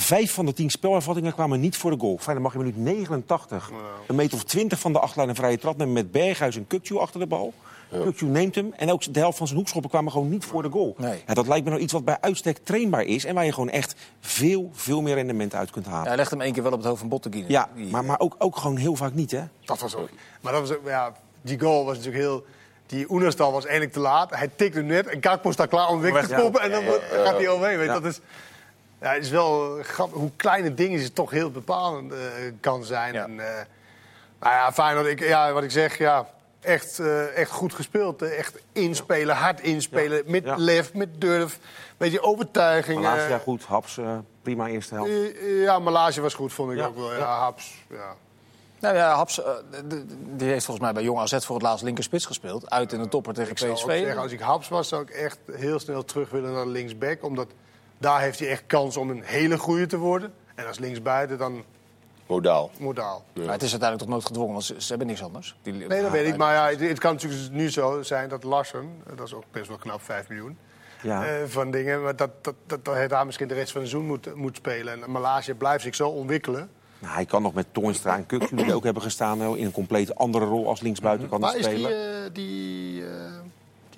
Vijf van de tien spelervattingen kwamen niet voor de goal. Feyenoord mag in minuut 89 een meter of 20 van de achtlijn een vrije trap nemen... met Berghuis en Kukcu achter de bal. Kukcu neemt hem en ook de helft van zijn hoekschoppen kwamen gewoon niet voor de goal. Nee. Ja, dat lijkt me nou iets wat bij uitstek trainbaar is... en waar je gewoon echt veel, veel meer rendement uit kunt halen. Ja, hij legt hem één keer wel op het hoofd van Botteguin. Ja, Die- maar, maar ook, ook gewoon heel vaak niet, hè? Dat was ook. Maar dat was ook, ja, die goal was natuurlijk heel. Die Oenerstal was eigenlijk te laat. Hij tikte net en Kakpo staat klaar om weg te Ja. koppen. En dan gaat hij overheen. Weet, je. Ja. Dat is, ja, het is wel grappig hoe kleine dingen het toch heel bepalend eh, kan zijn. Ja. En, eh, nou ja, Feyenoord, ik, ja, wat ik zeg, ja, echt, eh, echt goed gespeeld. echt inspelen, hard inspelen, met Ja. lef, met durf. Beetje overtuiging. Malasia eh, goed, Haps prima eerste helft. ja, Malage was goed, vond ik Ja. ook wel. Ja, Ja. Haps, ja. Nou ja, Haps, die heeft volgens mij bij Jong AZ voor het laatst linkerspits gespeeld. Uit in de topper tegen Ik zou ook PSV. zeggen, als ik Haps was, zou ik echt heel snel terug willen naar linksback. Omdat daar heeft hij echt kans om een hele goede te worden. En als linksbuiten, dan Modaal. modaal. Maar het is uiteindelijk toch nooit gedwongen, want ze, ze hebben niks anders. Die, Nee, dat weet ik. Maar ja, het, het kan natuurlijk nu zo zijn dat Larsen, dat is ook best wel knap 5 miljoen, Ja. eh, van dingen, maar dat, dat, dat, dat hij daar misschien de rest van het seizoen moet, moet spelen. En Malaysia blijft zich zo ontwikkelen. Nou, hij kan nog met Toornstra en Kukcu, die ook hebben gestaan... in een compleet andere rol als linksbuiten kan hij Waar is die, spelen. eh, die, eh,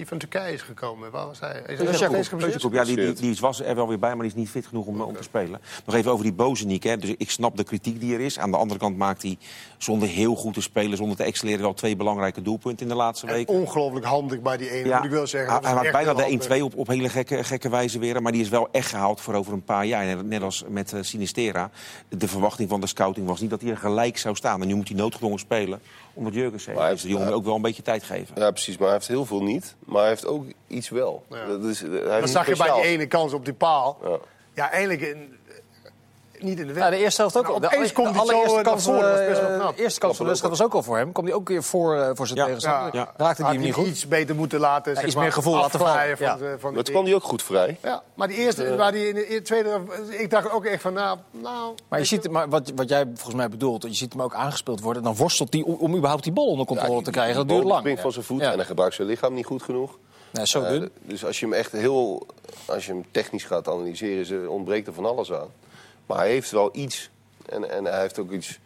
die van Turkije is gekomen? Waar was hij? Is hij nog steeds Jacob, geblesseerd? ja, die, die, die was er wel weer bij, maar die is niet fit genoeg om, om te spelen. Nog even over die Bozeniek. Hè. Dus ik snap de kritiek die er is. Aan de andere kant maakt hij zonder heel goed te spelen... zonder te excelleren wel twee belangrijke doelpunten in de laatste weken. ongelooflijk handig bij die ene, moet ik wel zeggen. hij, maakt bijna de handig. 1-2 op, op hele gekke, gekke wijze weer. Maar die is wel echt gehaald voor over een paar jaar. Net, net als met eh, Sinistera. De verwachting van de scouting was niet dat hij er gelijk zou staan. En nu moet hij noodgedwongen spelen. Omdat Jurgens heeft. Maar hij Dus de jongen ook wel een beetje tijd geven. Ja, precies. Maar hij heeft heel veel niet. Maar hij heeft ook iets wel. Ja. Dat is, hij heeft Dat zag je bij die ene kans op die paal. Ja. Ja, eigenlijk in- niet in de Ja, wedstrijd. de eerste helft ook Nou, al. De, opeens komt de hij zo, allereerste eh, kans, eh, knap. de eerste kans van de wedstrijd was ook al voor hem. Kwam hij ook weer voor, eh, voor zijn Ja. tegenstander. Ja. Raakte hij hem niet goed. iets beter moeten laten. zeg iets meer gevoel laten vallen. Van de, van Dat kwam hij ook goed vrij. Ja, maar die eerste, waar die in de, tweede, ik dacht ook echt van, nou, nou Maar, je ziet, maar wat, wat jij volgens mij bedoelt, je ziet hem ook aangespeeld worden. En dan worstelt hij om, om überhaupt die bal onder controle te krijgen. Dat duurt lang. springt van zijn voet en hij gebruikt zijn lichaam niet goed genoeg. Nee, zo Eh, dun. dus als je hem echt heel, als je hem technisch gaat analyseren, is er- ontbreekt er van alles aan. Maar hij heeft wel iets. En, en hij heeft ook iets.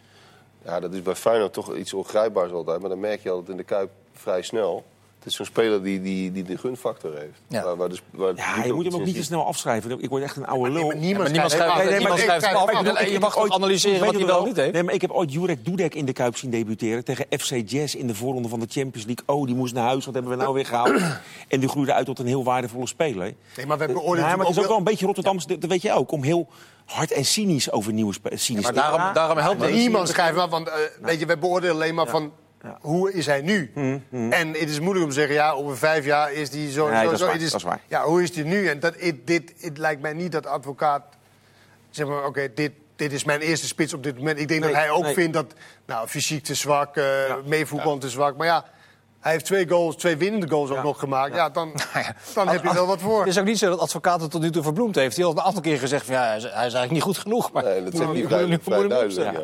Ja, dat is bij Feyenoord toch iets ongrijpbaars altijd. Maar dan merk je altijd in de kuip vrij snel. Het is zo'n speler die, die, die de gunfactor heeft. Ja. Waar, waar de, waar Ja, je moet hem ook niet te snel afschrijven. Ik word echt een oude lul. maar niemand, schrijft- af. je mag toch analyseren wat weet hij je wel niet heeft? Nee, maar ik heb ooit Jurek Dudek in de Kuip zien debuteren tegen FC Jazz in de voorronde van de Champions League. Oh, die moest naar huis, wat hebben we nou weer gehaald? en die groeide uit tot een heel waardevolle speler. Nee, maar we beoordelen Ja, maar het is ook wel een beetje Rotterdams, dat weet je ook, om heel hard en cynisch over nieuwe spelers. Maar daarom, daarom helpt het. niemand schrijft maar, want eh, weet je, wij beoordelen alleen maar van Ja. hoe is hij nu. En het is moeilijk om te zeggen, ja, over vijf jaar is die zo. Nee, zo, dat is zo. waar, dat is. Ja, hoe is die nu? En dat, het, dit, het lijkt mij niet dat advocaat zeg maar, oké, dit, dit is mijn eerste spits op dit moment. Ik denk Nee, dat hij ook nee. vindt dat, nou, fysiek te zwak, eh meevoetbal te zwak. Maar ja. Hij heeft twee goals, twee winnende goals ook Ja. nog gemaakt. Ja, dan, ja. dan heb je wel wat voor. Het is ook niet zo dat advocaat het tot nu toe verbloemd heeft. Die had een aantal keer gezegd van ja, hij is, hij is eigenlijk niet goed genoeg. Maar Nee, dat hij vrij, vrij je hem duidelijk. Ja.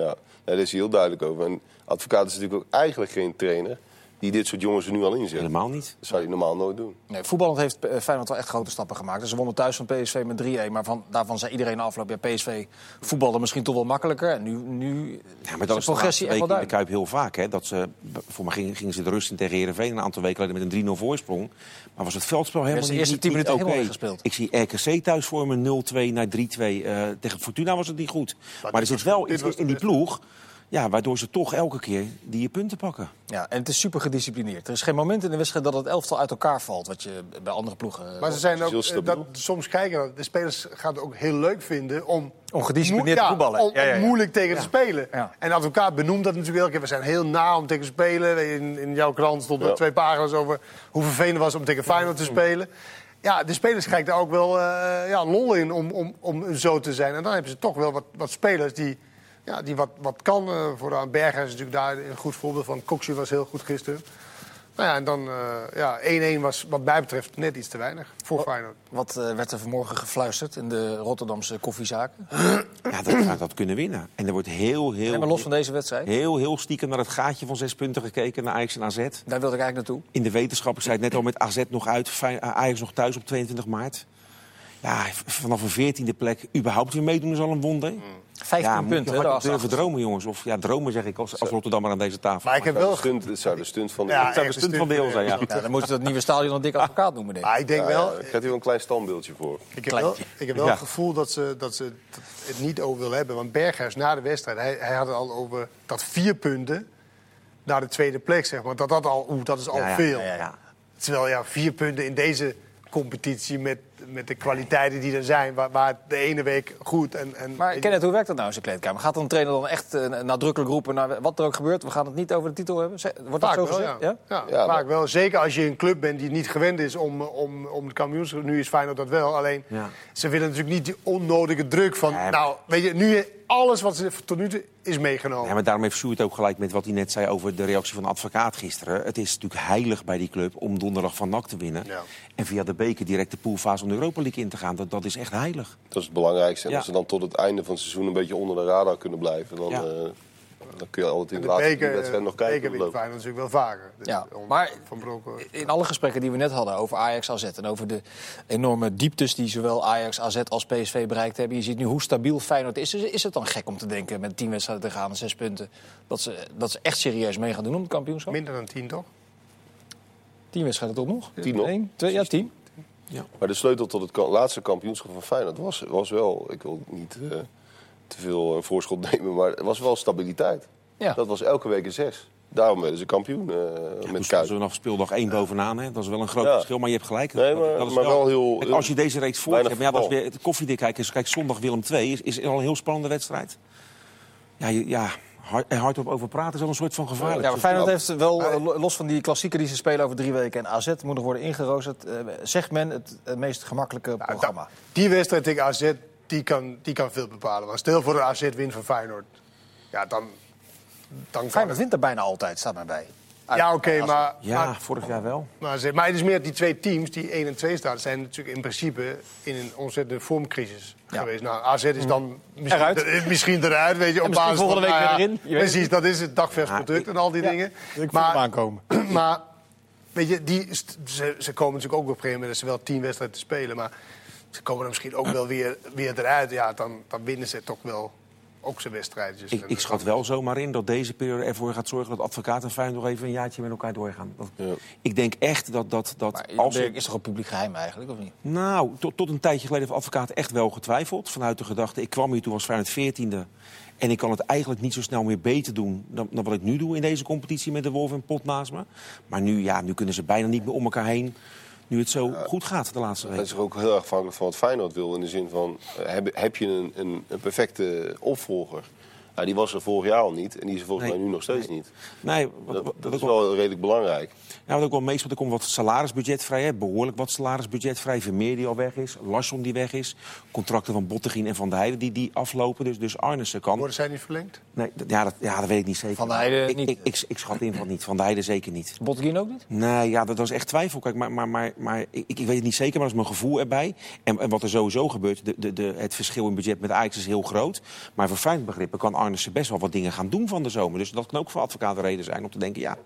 Ja. Nee, daar is hij heel duidelijk over. En advocaat is natuurlijk ook eigenlijk geen trainer die dit soort jongens er nu al inzet. Helemaal niet. Dat zou hij normaal nooit doen. Nee, voetballend heeft eh, Feyenoord wel echt grote stappen gemaakt. Dus ze wonnen thuis van PSV met 3-1. Maar van, daarvan zei iedereen na afloop... Ja, PSV voetbalde misschien toch wel makkelijker. En nu, nu Ja, maar dat is de progressie echt wel in de Kuip heel vaak. Hè, dat ze, voor mij gingen, gingen ze de rust in tegen Heerenveen een aantal weken geleden met een 3-0 voorsprong. Maar was het veldspel helemaal de niet, eerste niet, 10 niet minuten helemaal weggespeeld. Ik zie RKC thuis voor me 0-2 naar 3-2. Eh, tegen Fortuna was het niet goed. Maar, er zit wel iets de in die ploeg... Ja, waardoor ze toch elke keer die punten pakken. Ja, en het is super gedisciplineerd. Er is geen moment in de wedstrijd dat het elftal uit elkaar valt. Wat je bij andere ploegen... Maar ze zijn ook, eh, dat, soms kijken, de spelers gaan het ook heel leuk vinden om Om gedisciplineerd te voetballen. Om, Ja, ja, ja. om moeilijk tegen te spelen. Ja. En de advocaat benoemt dat natuurlijk elke keer. We zijn heel na om tegen te spelen. In, in jouw krant stond er Ja. twee pagina's over hoe vervelend het was om tegen Feyenoord te spelen. Ja, de spelers krijgen daar ook wel eh, ja, lol in om, om, om zo te zijn. En dan hebben ze toch wel wat, wat spelers die, ja, die wat, wat kan. eh vooraan Berghuis is natuurlijk daar een goed voorbeeld van. Coxie was heel goed gisteren. Nou ja, en dan eh, ja, 1-1 was wat mij betreft net iets te weinig voor Feyenoord. Wat eh, werd er vanmorgen gefluisterd in de Rotterdamse koffiezaken? Ja, dat gaat dat kunnen winnen. En er wordt heel, heel, En maar los van deze wedstrijd, heel, heel stiekem naar het gaatje van zes punten gekeken, naar Ajax en AZ. daar wilde ik eigenlijk naartoe. In de wetenschap, ik zei het net al, met AZ nog uit, Ajax nog thuis op 22 maart. Ja, vanaf een veertiende plek überhaupt weer meedoen is al een wonder. 15 ja, moet punten. je daarachter. durven dromen, jongens. Of ja, dromen zeg ik als, als Rotterdammer aan deze tafel. Maar ik heb Het wel... zou de stunt- Het zou de stunt van de... Ja, Dat zou de stunt van de eeuw zijn, ja. Ja, dan moeten we het nieuwe stadion een dik advocaat noemen, denk ik. Maar ik denk Ja, wel... ja, daar krijgt u wel een klein standbeeldje voor. Ik heb wel, ik heb wel Ja. het gevoel dat ze, dat ze het niet over willen hebben. Want Berghuis na de wedstrijd, hij, hij had het al over dat vier punten naar de tweede plek, zeg maar. Dat, dat, al, oeh, dat is al Ja, ja, veel. ja, ja. Terwijl ja, vier punten in deze competitie met, met de kwaliteiten die er zijn... waar, waar de ene week goed en... en Maar Kenneth, hoe werkt dat nou in zijn kleedkamer? Gaat dan een trainer dan echt eh, nadrukkelijk roepen... naar wat er ook gebeurt, we gaan het niet over de titel hebben? Wordt dat zo wel, gezegd? ja. Ja, Ja, vaak wel. Zeker als je een club bent die niet gewend is om, om, om de kampioenschap. Nu is Feyenoord dat wel. Alleen, Ja. ze willen natuurlijk niet die onnodige druk van... Nou, weet je, nu alles wat ze tot nu toe is meegenomen. Ja, maar daarom heeft Sjoerd ook gelijk met wat hij net zei over de reactie van de advocaat gisteren. Het is natuurlijk heilig bij die club om donderdag van NAC te winnen. Ja. En via de beker direct de poolfase om de Europa League in te gaan. Dat, dat is echt heilig. Dat is het belangrijkste. En Ja. als ze dan tot het einde van het seizoen een beetje onder de radar kunnen blijven... dan, Ja. eh, dan kun je altijd in de de laatste beker, wedstrijden nog kijken. beker loopt. Feyenoord natuurlijk wel vaker. Dus Ja, maar- Van Bronckhorst. In alle gesprekken die we net hadden over Ajax AZ... en over de enorme dieptes die zowel Ajax AZ als PSV bereikt hebben... je ziet nu hoe stabiel Feyenoord is. Is is het dan gek om te denken met tien wedstrijden te gaan en zes punten... dat ze, dat ze echt serieus mee gaan doen om het kampioenschap? Minder dan tien, toch? Tien wedstrijden toch nog? Tien nog. Eén, twee, ja, tien. Maar de sleutel tot het laatste kampioenschap van Feyenoord was, was wel... Ik wil niet eh, te veel een voorschot nemen, maar het was wel stabiliteit. Ja. Dat was elke week een zes. Daarom werden ze kampioen eh, Toen met Kuit. ze vanaf speeldag één bovenaan. Hè. Dat is wel een groot Ja. verschil, maar je hebt gelijk. Nee, Dat- maar- dat is maar wel heel- Kijk, als je deze reeks voort hebt, maar ja, dat is weer het koffiedik kijken. Kijk, zondag Willem II is, is al een heel spannende wedstrijd. Ja, je- ja hard, hardop over praten is al een soort van gevaarlijk. Ja, maar Feyenoord heeft wel, eh, lo- los van die klassieker die ze spelen over drie weken... en AZ moet nog worden ingeroosterd, eh, zegt men het, het meest gemakkelijke Nou, programma. dat- die wedstrijd tegen AZ, die kan, die kan veel bepalen. Want stel voor de AZ wint van Feyenoord. Ja, dan... dan kan Feyenoord wint er bijna altijd, staat mij bij. Uit- Ja, oké, maar... Ja, maar vorig jaar wel. Maar, ze- maar het is meer die twee teams, die 1 en 2 staan, zijn natuurlijk in principe in een ontzettende vormcrisis Ja. geweest. Nou, AZ is dan misschien Eruit. er- misschien eruit, weet je, op basis volgende van, week nou weer erin, je weet Precies, dat is het dagvers product en al die Ja, dingen. ik maar, aankomen. maar, weet je, die, ze, ze komen natuurlijk ook op een gegeven moment, er zijn wel tien wedstrijden te spelen, maar ze komen er misschien ook wel weer, weer eruit. Ja, dan, dan winnen ze toch wel ook zijn wedstrijdjes. Ik, schat wel zomaar in dat deze periode ervoor gaat zorgen... dat advocaat en Feyenoord nog even een jaartje met elkaar doorgaan. Dat, Ja. Ik denk echt dat... dat, dat Maar als er- is toch een publiek geheim eigenlijk, of niet? Nou, tot, tot een tijdje geleden heeft advocaat echt wel getwijfeld. Vanuit de gedachte, ik kwam hier toen was Feyenoord 14e. En ik kan het eigenlijk niet zo snel meer beter doen dan, dan wat ik nu doe in deze competitie met de Wolf en Pot naast me. Maar nu, ja, nu kunnen ze bijna niet meer om elkaar heen. Nu het zo goed gaat de laatste Dat week. is ook heel erg afhankelijk van wat Feyenoord wil. In de zin van, eh, heb, heb je een, een, een perfecte opvolger? Nou, die was er vorig jaar al niet en die is er volgens Nee. mij nu nog steeds niet. Nee, wat, Dat, wat- dat wat is ook wel- wel redelijk belangrijk. Ja, wat ook wel meest, want er komt wat salarisbudget vrij. Hè. Behoorlijk wat salarisbudget vrij. Vermeer die al weg is. Larsson die weg is. Contracten van Bottegien en Van der Heijden die, die aflopen. Dus, dus Arnissen kan. Worden zij niet verlengd? Nee, ja, dat, ja, dat weet ik niet zeker. Van der Heijden ik, niet. Ik, ik, ik schat in van niet. Van der Heijden zeker niet. Botteguin ook niet? Nee, ja, dat, is echt twijfel. Kijk, maar, maar, maar, maar ik, ik weet het niet zeker, maar dat is mijn gevoel erbij. En, en wat er sowieso gebeurt, de, de, de, het verschil in budget met Ajax is heel groot. Maar voor fijn begrippen kan Arnissen best wel wat dingen gaan doen van de zomer. Dus dat kan ook voor advocaat een reden zijn om te denken, ja,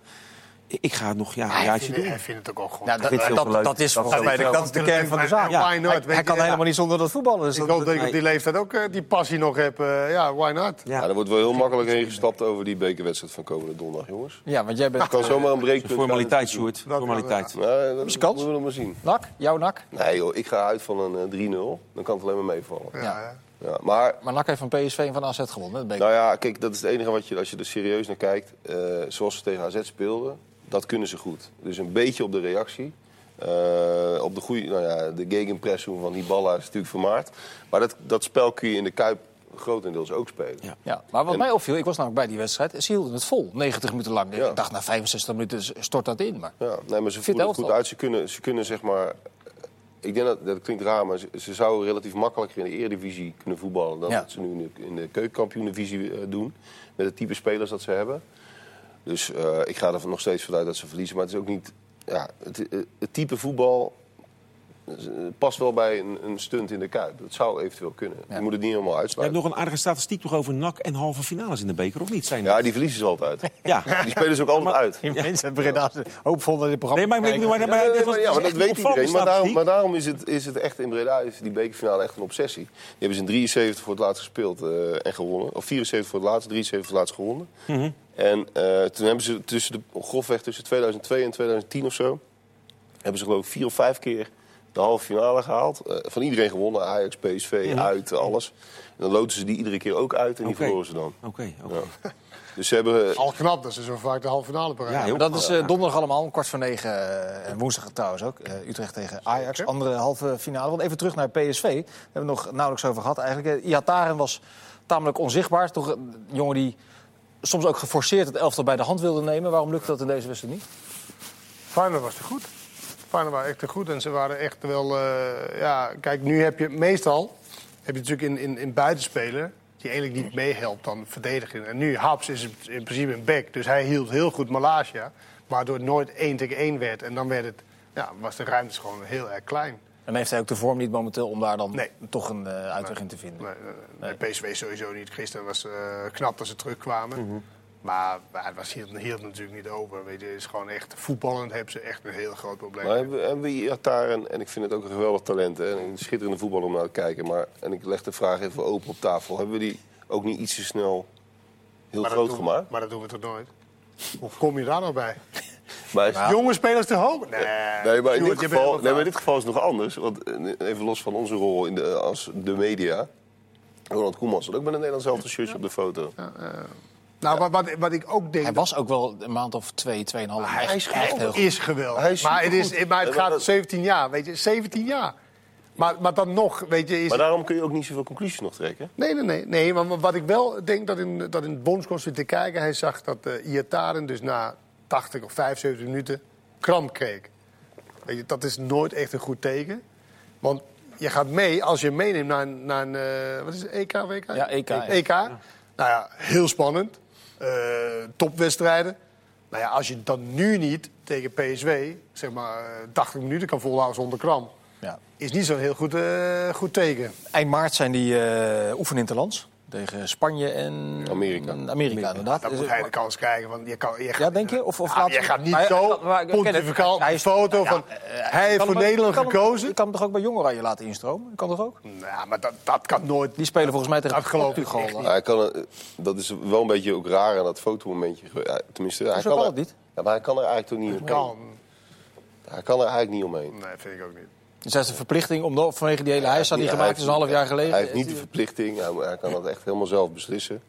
ik ga het nog ja, een jaartje doen. hij vindt het ook al. Ja, het veel dat, leuk. dat is Dat volgens mij is de, ook dat is de kern van de zaak. Ja, Ja. why not, Hij, kan helemaal niet zonder dat voetballen. Dus ik hoop dat ik op die leeftijd ook eh, die passie nog heb. eh, ja, why not? Ja. Ja, er wordt wel heel makkelijk heen gestapt over die bekerwedstrijd van komende donderdag, jongens. ja, want jij bent... Het kan zomaar een breekpunt Formaliteit. Sjoerd. Formaliteit. Dat je kans? moeten we nog maar zien. Nak? Jouw nak? Nee joh, ik ga uit van een eh, 3-0. Dan kan het alleen maar meevallen. Ja, Ja. maar Maar Nak heeft van PSV en van AZ gewonnen. Dat Nou ja, kijk, dat is het enige wat je, als je er serieus naar kijkt. eh, zoals ze tegen AZ speelden, dat kunnen ze goed. Dus een beetje op de reactie. Eh, op de goede, nou ja, de gegenpressing van die ballen is natuurlijk vermaard. Maar dat, dat spel kun je in de Kuip grotendeels ook spelen. Ja. Ja, maar wat En- mij opviel, ik was namelijk bij die wedstrijd, ze hielden het vol, 90 minuten lang. Ja. Ik dacht, na 65 minuten stort dat in. Maar Ja, nee, maar ze voelen het goed uit. Ze kunnen, ze kunnen zeg maar... Ik denk dat, dat klinkt raar, maar ze, ze zouden relatief makkelijker in de Eredivisie kunnen voetballen... dan Ja. dat ze nu in de, in de keukenkampioen-divisie eh, doen. Met het type spelers dat ze hebben. Dus uh, ik ga er nog steeds vanuit dat ze verliezen. Maar het is ook niet... Ja, het, het type voetbal past wel bij een, een, stunt in de Kuip. Dat zou eventueel kunnen. Je moet het niet helemaal uitsluiten. Je hebt nog een aardige statistiek toch over NAC en halve finales in de beker, of niet? Zijn ja, die verliezen ze altijd. ja. Die spelen ze ook altijd uit. Die mensen hebben Breda hoopvol dat dit programma Nee, maar, ik maar, maar, maar, maar, ja, maar dat weet iedereen. Maar daarom, maar daarom is, het, is het echt in Breda, is die bekerfinale echt een obsessie. Die hebben ze in 73 voor het laatst gespeeld uh, en gewonnen. Of 74 voor het laatst, 73 voor het laatst gewonnen. Mm -hmm. En uh, toen hebben ze tussen de, grofweg tussen 2002 en 2010 of zo... hebben ze geloof ik vier of vijf keer de halve finale gehaald. Uh, van iedereen gewonnen. Ajax, PSV, ja. uit, alles. En dan loten ze die iedere keer ook uit en die okay. verloren ze dan. Oké, okay, okay. ja. Dus ze hebben... Al knap dat ze zo vaak de halve finale bereiken. Ja, dat is uh, donderdag allemaal, om kwart voor negen. Uh, en woensdag trouwens ook. Uh, Utrecht tegen Ajax, andere halve finale. Want even terug naar PSV. Daar hebben we het nog nauwelijks over gehad eigenlijk. Iataren was tamelijk onzichtbaar. Toch een jongen die soms ook geforceerd het elftal bij de hand wilde nemen. Waarom lukte dat in deze wedstrijd niet? Feyenoord was te goed. Feyenoord waren echt te goed en ze waren echt wel... Uh, ja, kijk, nu heb je meestal... heb je natuurlijk in, in, in buitenspeler... die eigenlijk niet meehelpt dan verdedigen. En nu, Haps is in principe een back. Dus hij hield heel goed Malaysia. Waardoor het nooit 1 tegen 1 werd. En dan werd het, ja, was de ruimte gewoon heel erg klein. En heeft hij ook de vorm niet momenteel om daar dan nee. toch een uh, uitweg in te vinden? Nee, nee, nee. PSV sowieso niet. Gisteren was uh, knap dat ze terugkwamen. Mm -hmm. Maar, maar het was hier, hield natuurlijk niet over. Weet je, het is gewoon echt voetballend hebben ze echt een heel groot probleem. Maar hebben, hebben we Iatar, en, en ik vind het ook een geweldig talent hè, en een schitterende voetbal om naar te kijken. Maar, en ik leg de vraag even open op tafel. Hebben we die ook niet iets te snel heel maar groot doen, gemaakt? Maar dat doen we toch nooit? Hoe kom je daar nou bij? Maar is, Jonge spelers te hoog? Nee, nee maar in dit, geval, nee, maar in dit geval is het nog anders. Want eh, even los van onze rol in de, als de media. Ronald Koeman zat ook met een Nederlands zelfde shirtje ja. op de foto. Ja, uh, nou, wat, wat ik ook denk... Hij was ook wel een maand of twee, tweeënhalf. Hij is echt heel is geweldig. Hij is maar, het is, maar het gaat 17 jaar, weet je. 17 jaar. Maar, maar dan nog, weet je... Is... Maar daarom kun je ook niet zoveel conclusies nog trekken? Nee, nee, nee. nee maar wat ik wel denk dat in, dat in het bondscoach zit te kijken... hij zag dat uh, Iataren dus na 80 of 75 minuten kramp kreeg. Weet je, dat is nooit echt een goed teken. Want je gaat mee, als je meeneemt naar een... Naar een uh, wat is het, EK, WK? Ja, EK. EK. Ja. Nou ja, heel spannend. Uh, topwedstrijden. Nou ja, als je dan nu niet tegen PSW, zeg maar, 80 minuten kan volhouden zonder kramp... Ja. is niet zo'n heel goed, uh, goed teken. Eind maart zijn die uh, oefeninterlands. Tegen Spanje en Amerika. Amerika, inderdaad. Dan moet hij de kans krijgen. Want je, kan, je gaat, ja, denk je? Of, of ah, je gaat niet maar, zo pontificaal een foto van... Ja, hij heeft voor Nederland kan gekozen. Je kan hem toch ook bij Jong Oranje laten instromen? Kan toch ook? Nou, maar dat, dat kan nooit. Die spelen volgens mij tegen dat geloof ik ja, hij kan, Dat is wel een beetje ook raar aan dat fotomomentje. Tenminste, hij kan, er, niet. Ja, maar hij kan er eigenlijk toch niet omheen. Hij kan er eigenlijk niet omheen. Nee, vind ik ook niet. Dus hij heeft de verplichting om de, vanwege die hele huisstad die gemaakt is een half jaar geleden. Hij heeft niet de verplichting, hij, hij kan dat echt helemaal zelf beslissen.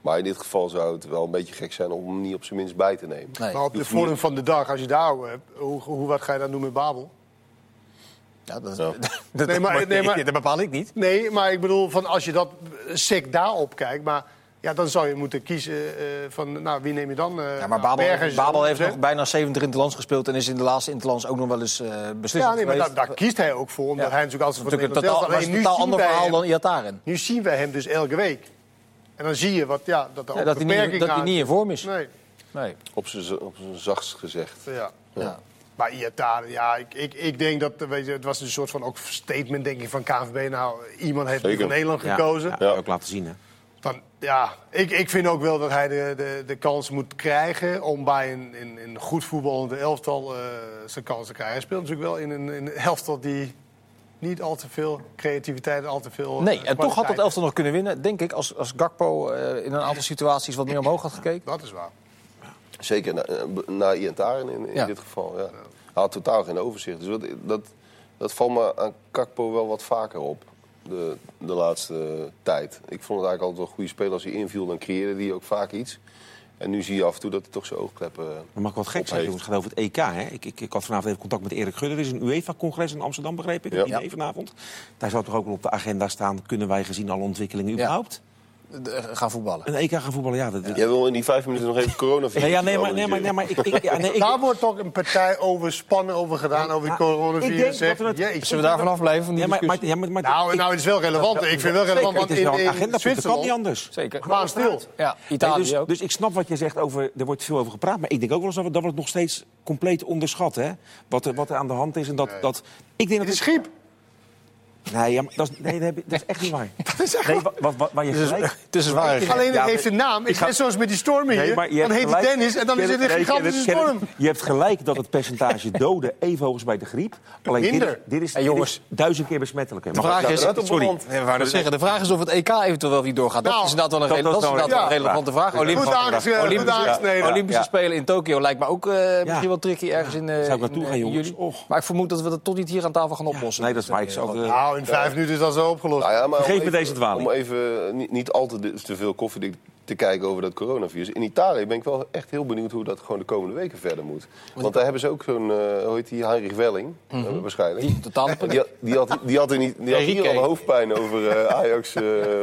Maar in dit geval zou het wel een beetje gek zijn om hem niet op zijn minst bij te nemen. Nee. Maar op de vorm van de dag, als je daar hebt, hoe, hoe, wat ga je dan doen met Babel? Ja, dat, ja. dat, nee, maar, nee, maar, dat bepaal ik niet. Nee, maar ik bedoel, van als je dat sec daarop kijkt... Maar ja, dan zou je moeten kiezen uh, van, nou, wie neem je dan? Uh, ja, maar Babel, Bergers, Babel heeft nog bijna 70 interlands gespeeld... en is in de laatste interlands ook nog wel eens uh, beslist Ja, nee, maar daar, daar, kiest hij ook voor, omdat ja. hij natuurlijk altijd... Natuurlijk een totaal, een totaal ander verhaal hem, dan Iataren. Nu zien wij hem dus elke week. En dan zie je wat, ja, dat er ja, dat, hij niet, dat hij niet in vorm is. Nee. nee. Op zijn zachtst gezegd. Ja. ja. Maar Iataren, ja, ik, ik, ik denk dat, weet je, het was een soort van ook statement denk ik van KNVB. Nou, iemand heeft voor Nederland gekozen. Ja, ook laten zien, hè. Ja, ik, ik vind ook wel dat hij de, de, de kans moet krijgen om bij een, in, in goed voetballende elftal uh, zijn kans te krijgen. Hij speelt natuurlijk wel in een, in een elftal die niet al te veel creativiteit, al te veel. Nee, en toch had dat elftal nog kunnen winnen, denk ik, als, als Gakpo uh, in een aantal situaties wat meer omhoog had gekeken. Dat is waar. Zeker na, na Ientaren in, in ja. dit geval. Ja. Hij had totaal geen overzicht. Dus dat, dat, dat valt me aan Gakpo wel wat vaker op de, de laatste tijd. Ik vond het eigenlijk altijd wel een goede speler. Als hij inviel, dan creëerde hij ook vaak iets. En nu zie je af en toe dat hij toch zijn oogkleppen. Maar mag ik wat gek zeggen, jongens? Het gaat over het EK. Hè? Ik, ik, ik had vanavond even contact met Erik Gudder. Er is een UEFA-congres in Amsterdam, begreep ik. Ja. Idee vanavond. Daar zou toch ook wel op de agenda staan. Kunnen wij gezien alle ontwikkelingen überhaupt? Gaan voetballen. Een EK gaan voetballen, ja. Dat, Jij wil in die vijf minuten nog even coronavirus. Nee, ja, nee, maar, nee, maar, nee, maar ik, ik, ja, nee, ik, Daar wordt toch een partij over spannen over gedaan, over die ik denk coronavirus. dat we. Zullen we daar vanaf blijven? Van die ja, maar, maar, discussie? ja, maar, maar- Nou, ik- nou, het is wel relevant. Ik vind het wel relevant, want in, in dat kan Zwitserland... niet anders. Zeker. Maar stil. Ja, Italië dus, ook. dus ik snap wat je zegt over. Er wordt veel over gepraat. Maar ik denk ook wel eens dat we, het nog steeds compleet onderschatten. Hè? Wat, er, wat er aan de hand is. En dat, dat, ik denk dat Het is griep. Nee, ja, maar dat, is, nee dat, dat is echt niet waar. nee, wat, wat, wat, waar je gelijk... Het is een zware Alleen het Ja, heeft een naam. Het is ga- net zoals met die stormen hier. Nee, dan heet het Dennis en dan is het een Nee, gigantische storm. Je hebt gelijk dat het percentage doden even hoog is bij de griep. Alleen dit, Minder. dit is, Hey, dit jongens. is duizend keer besmettelijker. De vraag is, dat sorry, nee, zeggen, de vraag is of het EK eventueel wel niet doorgaat. Dat Nou, is inderdaad wel een, dat dat is relevante vraag. Olympische, Ja. Spelen in Tokio lijkt me ook eh, misschien wel tricky ergens in, eh Zou ik naartoe in, eh, gaan, in jongens? juli. Maar ik vermoed dat we dat toch niet hier aan tafel gaan oplossen. Nee, dat is waar. Ik zou, eh, Nou, in vijf minuten is dat zo opgelost. Nou ja, maar om Geef me even- deze dwaling. Om even eh, niet, niet al te, te veel koffiedik te kijken over dat coronavirus. In Italië ben ik wel echt heel benieuwd hoe dat gewoon de komende weken verder moet. Want daar hebben ze ook zo'n, eh, hoe heet die, Heinrich Welling, eh, waarschijnlijk. Die Die, had- die, had, die had, niet, die had hier al hoofdpijn over eh, Ajax,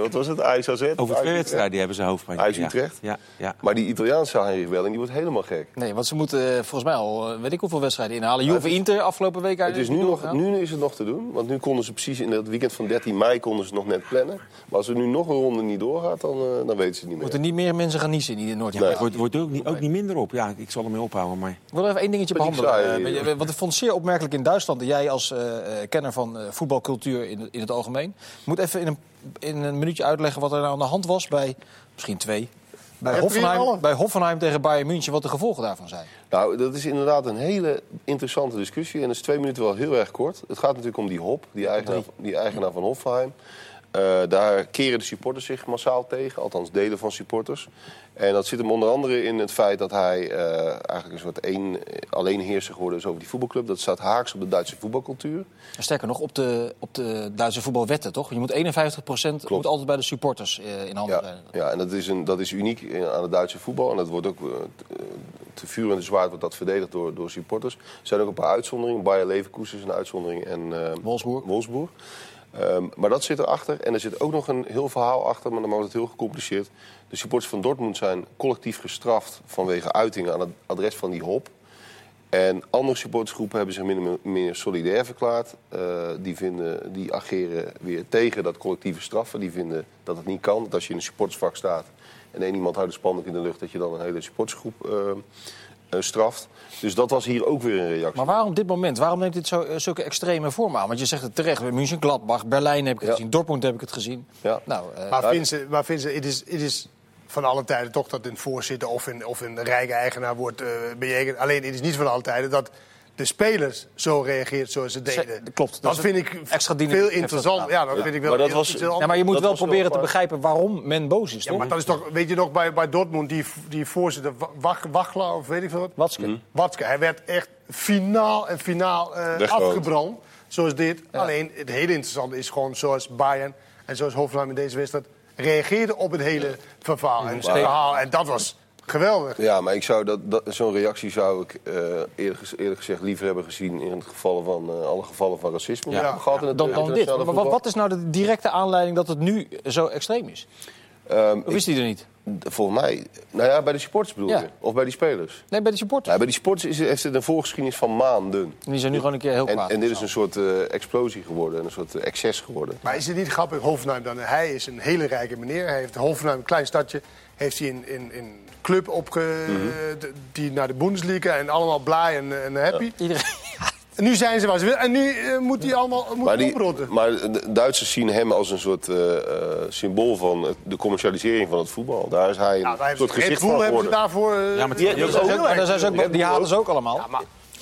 wat was het, Ajax AZ? over twee wedstrijden hebben ze hoofdpijn. Ajax Ja. Utrecht? Ja, ja. Maar die Italiaanse Heinrich Welling, die wordt helemaal gek. Nee, want ze moeten volgens mij al, weet ik hoeveel wedstrijden inhalen. Juve Inter afgelopen week Het is nu, nog, nu is het nog te doen, want nu konden ze precies in dat weekend van 13 mei konden ze nog net plannen. Maar als er nu nog een ronde niet doorgaat, dan, dan weten ze het niet meer. Moeten niet meer mensen gaan niezen in Noord-Japan. Nee. Het wordt, wordt ook, niet, ook niet minder op. Ja, ik zal ermee ophouden. Maar Ik wil even één dingetje Wat ik behandelen. zei, Eh, weet je, want ik vond het zeer opmerkelijk in Duitsland. Jij als eh, eh, kenner van eh, voetbalcultuur in, het- in het algemeen... moet even in een, in een minuutje uitleggen wat er nou aan de hand was bij... misschien twee... Bij Hoffenheim, bij Hoffenheim tegen Bayern München, wat de gevolgen daarvan zijn. Nou, dat is inderdaad een hele interessante discussie. En dat is twee minuten wel heel erg kort. Het gaat natuurlijk om die Hop, die eigenaar, die eigenaar van Hoffenheim. Eh, daar keren de supporters zich massaal tegen, althans delen van supporters. En dat zit hem onder andere in het feit dat hij eh, eigenlijk een soort één, alleenheerser geworden is over die voetbalclub. Dat staat haaks op de Duitse voetbalcultuur. Sterker nog, op de, op de Duitse voetbalwetten, toch? Je moet 51% moet altijd bij de supporters eh, in handen Ja, zijn. ja en dat is, een, dat is uniek aan het Duitse voetbal. En dat wordt ook te vuur en te zwaard wordt dat verdedigd door, door supporters. Er zijn ook een paar uitzonderingen. Bayer Leverkusen is een uitzondering en Wolfsburg. Wolfsburg. Ehm, maar dat zit erachter. En er zit ook nog een heel verhaal achter, maar dan wordt het heel gecompliceerd. De supporters van Dortmund zijn collectief gestraft vanwege uitingen aan het adres van die hop. En andere supportersgroepen hebben zich min of meer solidair verklaard. Eh, die, vinden, die ageren weer tegen dat collectieve straffen. Die vinden dat het niet kan. Dat als je in een supportersvak staat en één iemand houdt een spandoek in de lucht... dat je dan een hele supportersgroep eh, eh, straft. Dus dat was hier ook weer een reactie. Maar waarom dit moment? Waarom neemt dit zo, eh, zulke extreme vormen aan? Want je zegt het terecht, München, Gladbach, Berlijn heb ik het Ja. gezien, Dortmund heb ik het gezien. Ja. Nou, eh, Maar vindt ze, maar vindt ze het, is, het is van alle tijden toch dat een voorzitter of een, of een rijke eigenaar wordt eh bejegend. Alleen het is niet van alle tijden dat de spelers zo reageert zoals ze deden. Ze- klopt. Dat vind ik extra veel interessant. Ja, dat vind ik wel Maar dat was- ja, maar je moet dat wel proberen te begrijpen waarom men boos is, Ja, toch? maar dat is toch, weet je nog, bij, bij Dortmund, die, die voorzitter Wa- Wachla of weet ik veel wat? Watske. Watske, hij werd echt finaal en finaal eh, Weggerood. afgebrand. Zoals dit. Alleen het hele interessante is gewoon zoals Bayern en zoals Hoffenheim in deze wedstrijd reageerden op het hele verhaal. En, verhaal. en dat was geweldig. Ja, maar ik zou dat, dat, zo'n reactie zou ik eh, eerlijk, eerlijk gezegd liever hebben gezien in het gevallen van eh, alle gevallen van racisme. gehad in het Dan, dan dit. Maar wat, is nou de directe aanleiding dat het nu zo extreem is? Ehm, Of is die er niet? Volgens mij, nou ja, bij de supporters bedoel Ja. je? Of bij die spelers? Nee, bij de supporters. Nou, bij die supporters is, heeft het een voorgeschiedenis van maanden. En die zijn nu gewoon een keer heel En, kwaad. en dit is een soort eh, explosie geworden, een soort eh, excess geworden. Maar is het niet grappig, Hoffenheim dan? Hij is een hele rijke meneer. Hij heeft Hoffenheim, een klein stadje, heeft hij in, in, in club opge... Mhm. die naar de Bundesliga en allemaal blij en, en happy. Iedereen, En nu zijn ze waar ze willen. En nu eh, moet hij allemaal moet Maar, hij die, oprotten. maar de Duitsers zien hem als een soort eh, eh, symbool van de commercialisering van het voetbal. Daar is hij een Ja, soort gezicht Bull van hebben ze geworden. daarvoor... eh, Ja, maar die- die ook- ook- halen ze ook allemaal. Ja, maar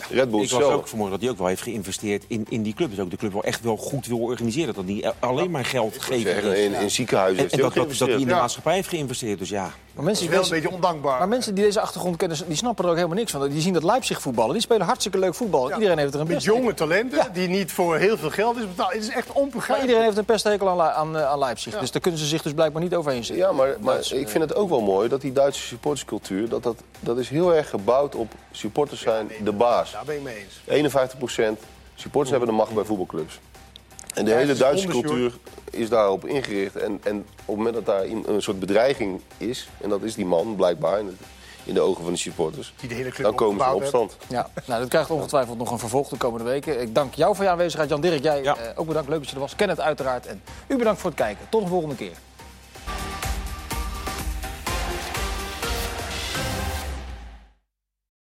Red Bull Ik was zelf. ook vanmorgen dat hij ook wel heeft geïnvesteerd in, in die club. Dus ook de club wel echt wel goed wil organiseren. Dat hij alleen maar geld geeft. Zeggen, in, in ziekenhuizen En, heeft en hij dat, ook dat, dat hij in de maatschappij heeft geïnvesteerd. Dus ja, Maar het mensen, is wel een beetje ondankbaar. maar mensen die deze achtergrond kennen, die snappen er ook helemaal niks van. Die zien dat Leipzig voetballen. Die spelen hartstikke leuk voetbal. Iedereen heeft er een Met jonge talenten, Ja. die niet voor heel veel geld is betaald. Het is echt Maar onbegrijpelijk. iedereen heeft een pesthekel aan, aan, eh, aan Leipzig. Dus daar kunnen ze zich dus blijkbaar niet overheen zetten. Ja, maar, maar ik vind het ook wel mooi dat die Duitse supporterscultuur... Dat, dat, dat is heel erg gebouwd op supporters zijn de baas. Daar ben ik mee eens. 51% Supporters hebben de macht bij voetbalclubs. En de Ja, hele Duitse cultuur is daarop ingericht. En, en op het moment dat daar een soort bedreiging is, en dat is die man blijkbaar in de, in de ogen van de supporters, Die de hele club dan komen ze in opstand. Ja, nou, dat krijgt ongetwijfeld nog een vervolg de komende weken. Ik dank jou voor je aanwezigheid, Jan Dirk. Jij Ja. eh, ook bedankt, leuk dat je er was. Ken het uiteraard. En u bedankt voor het kijken. Tot de volgende keer.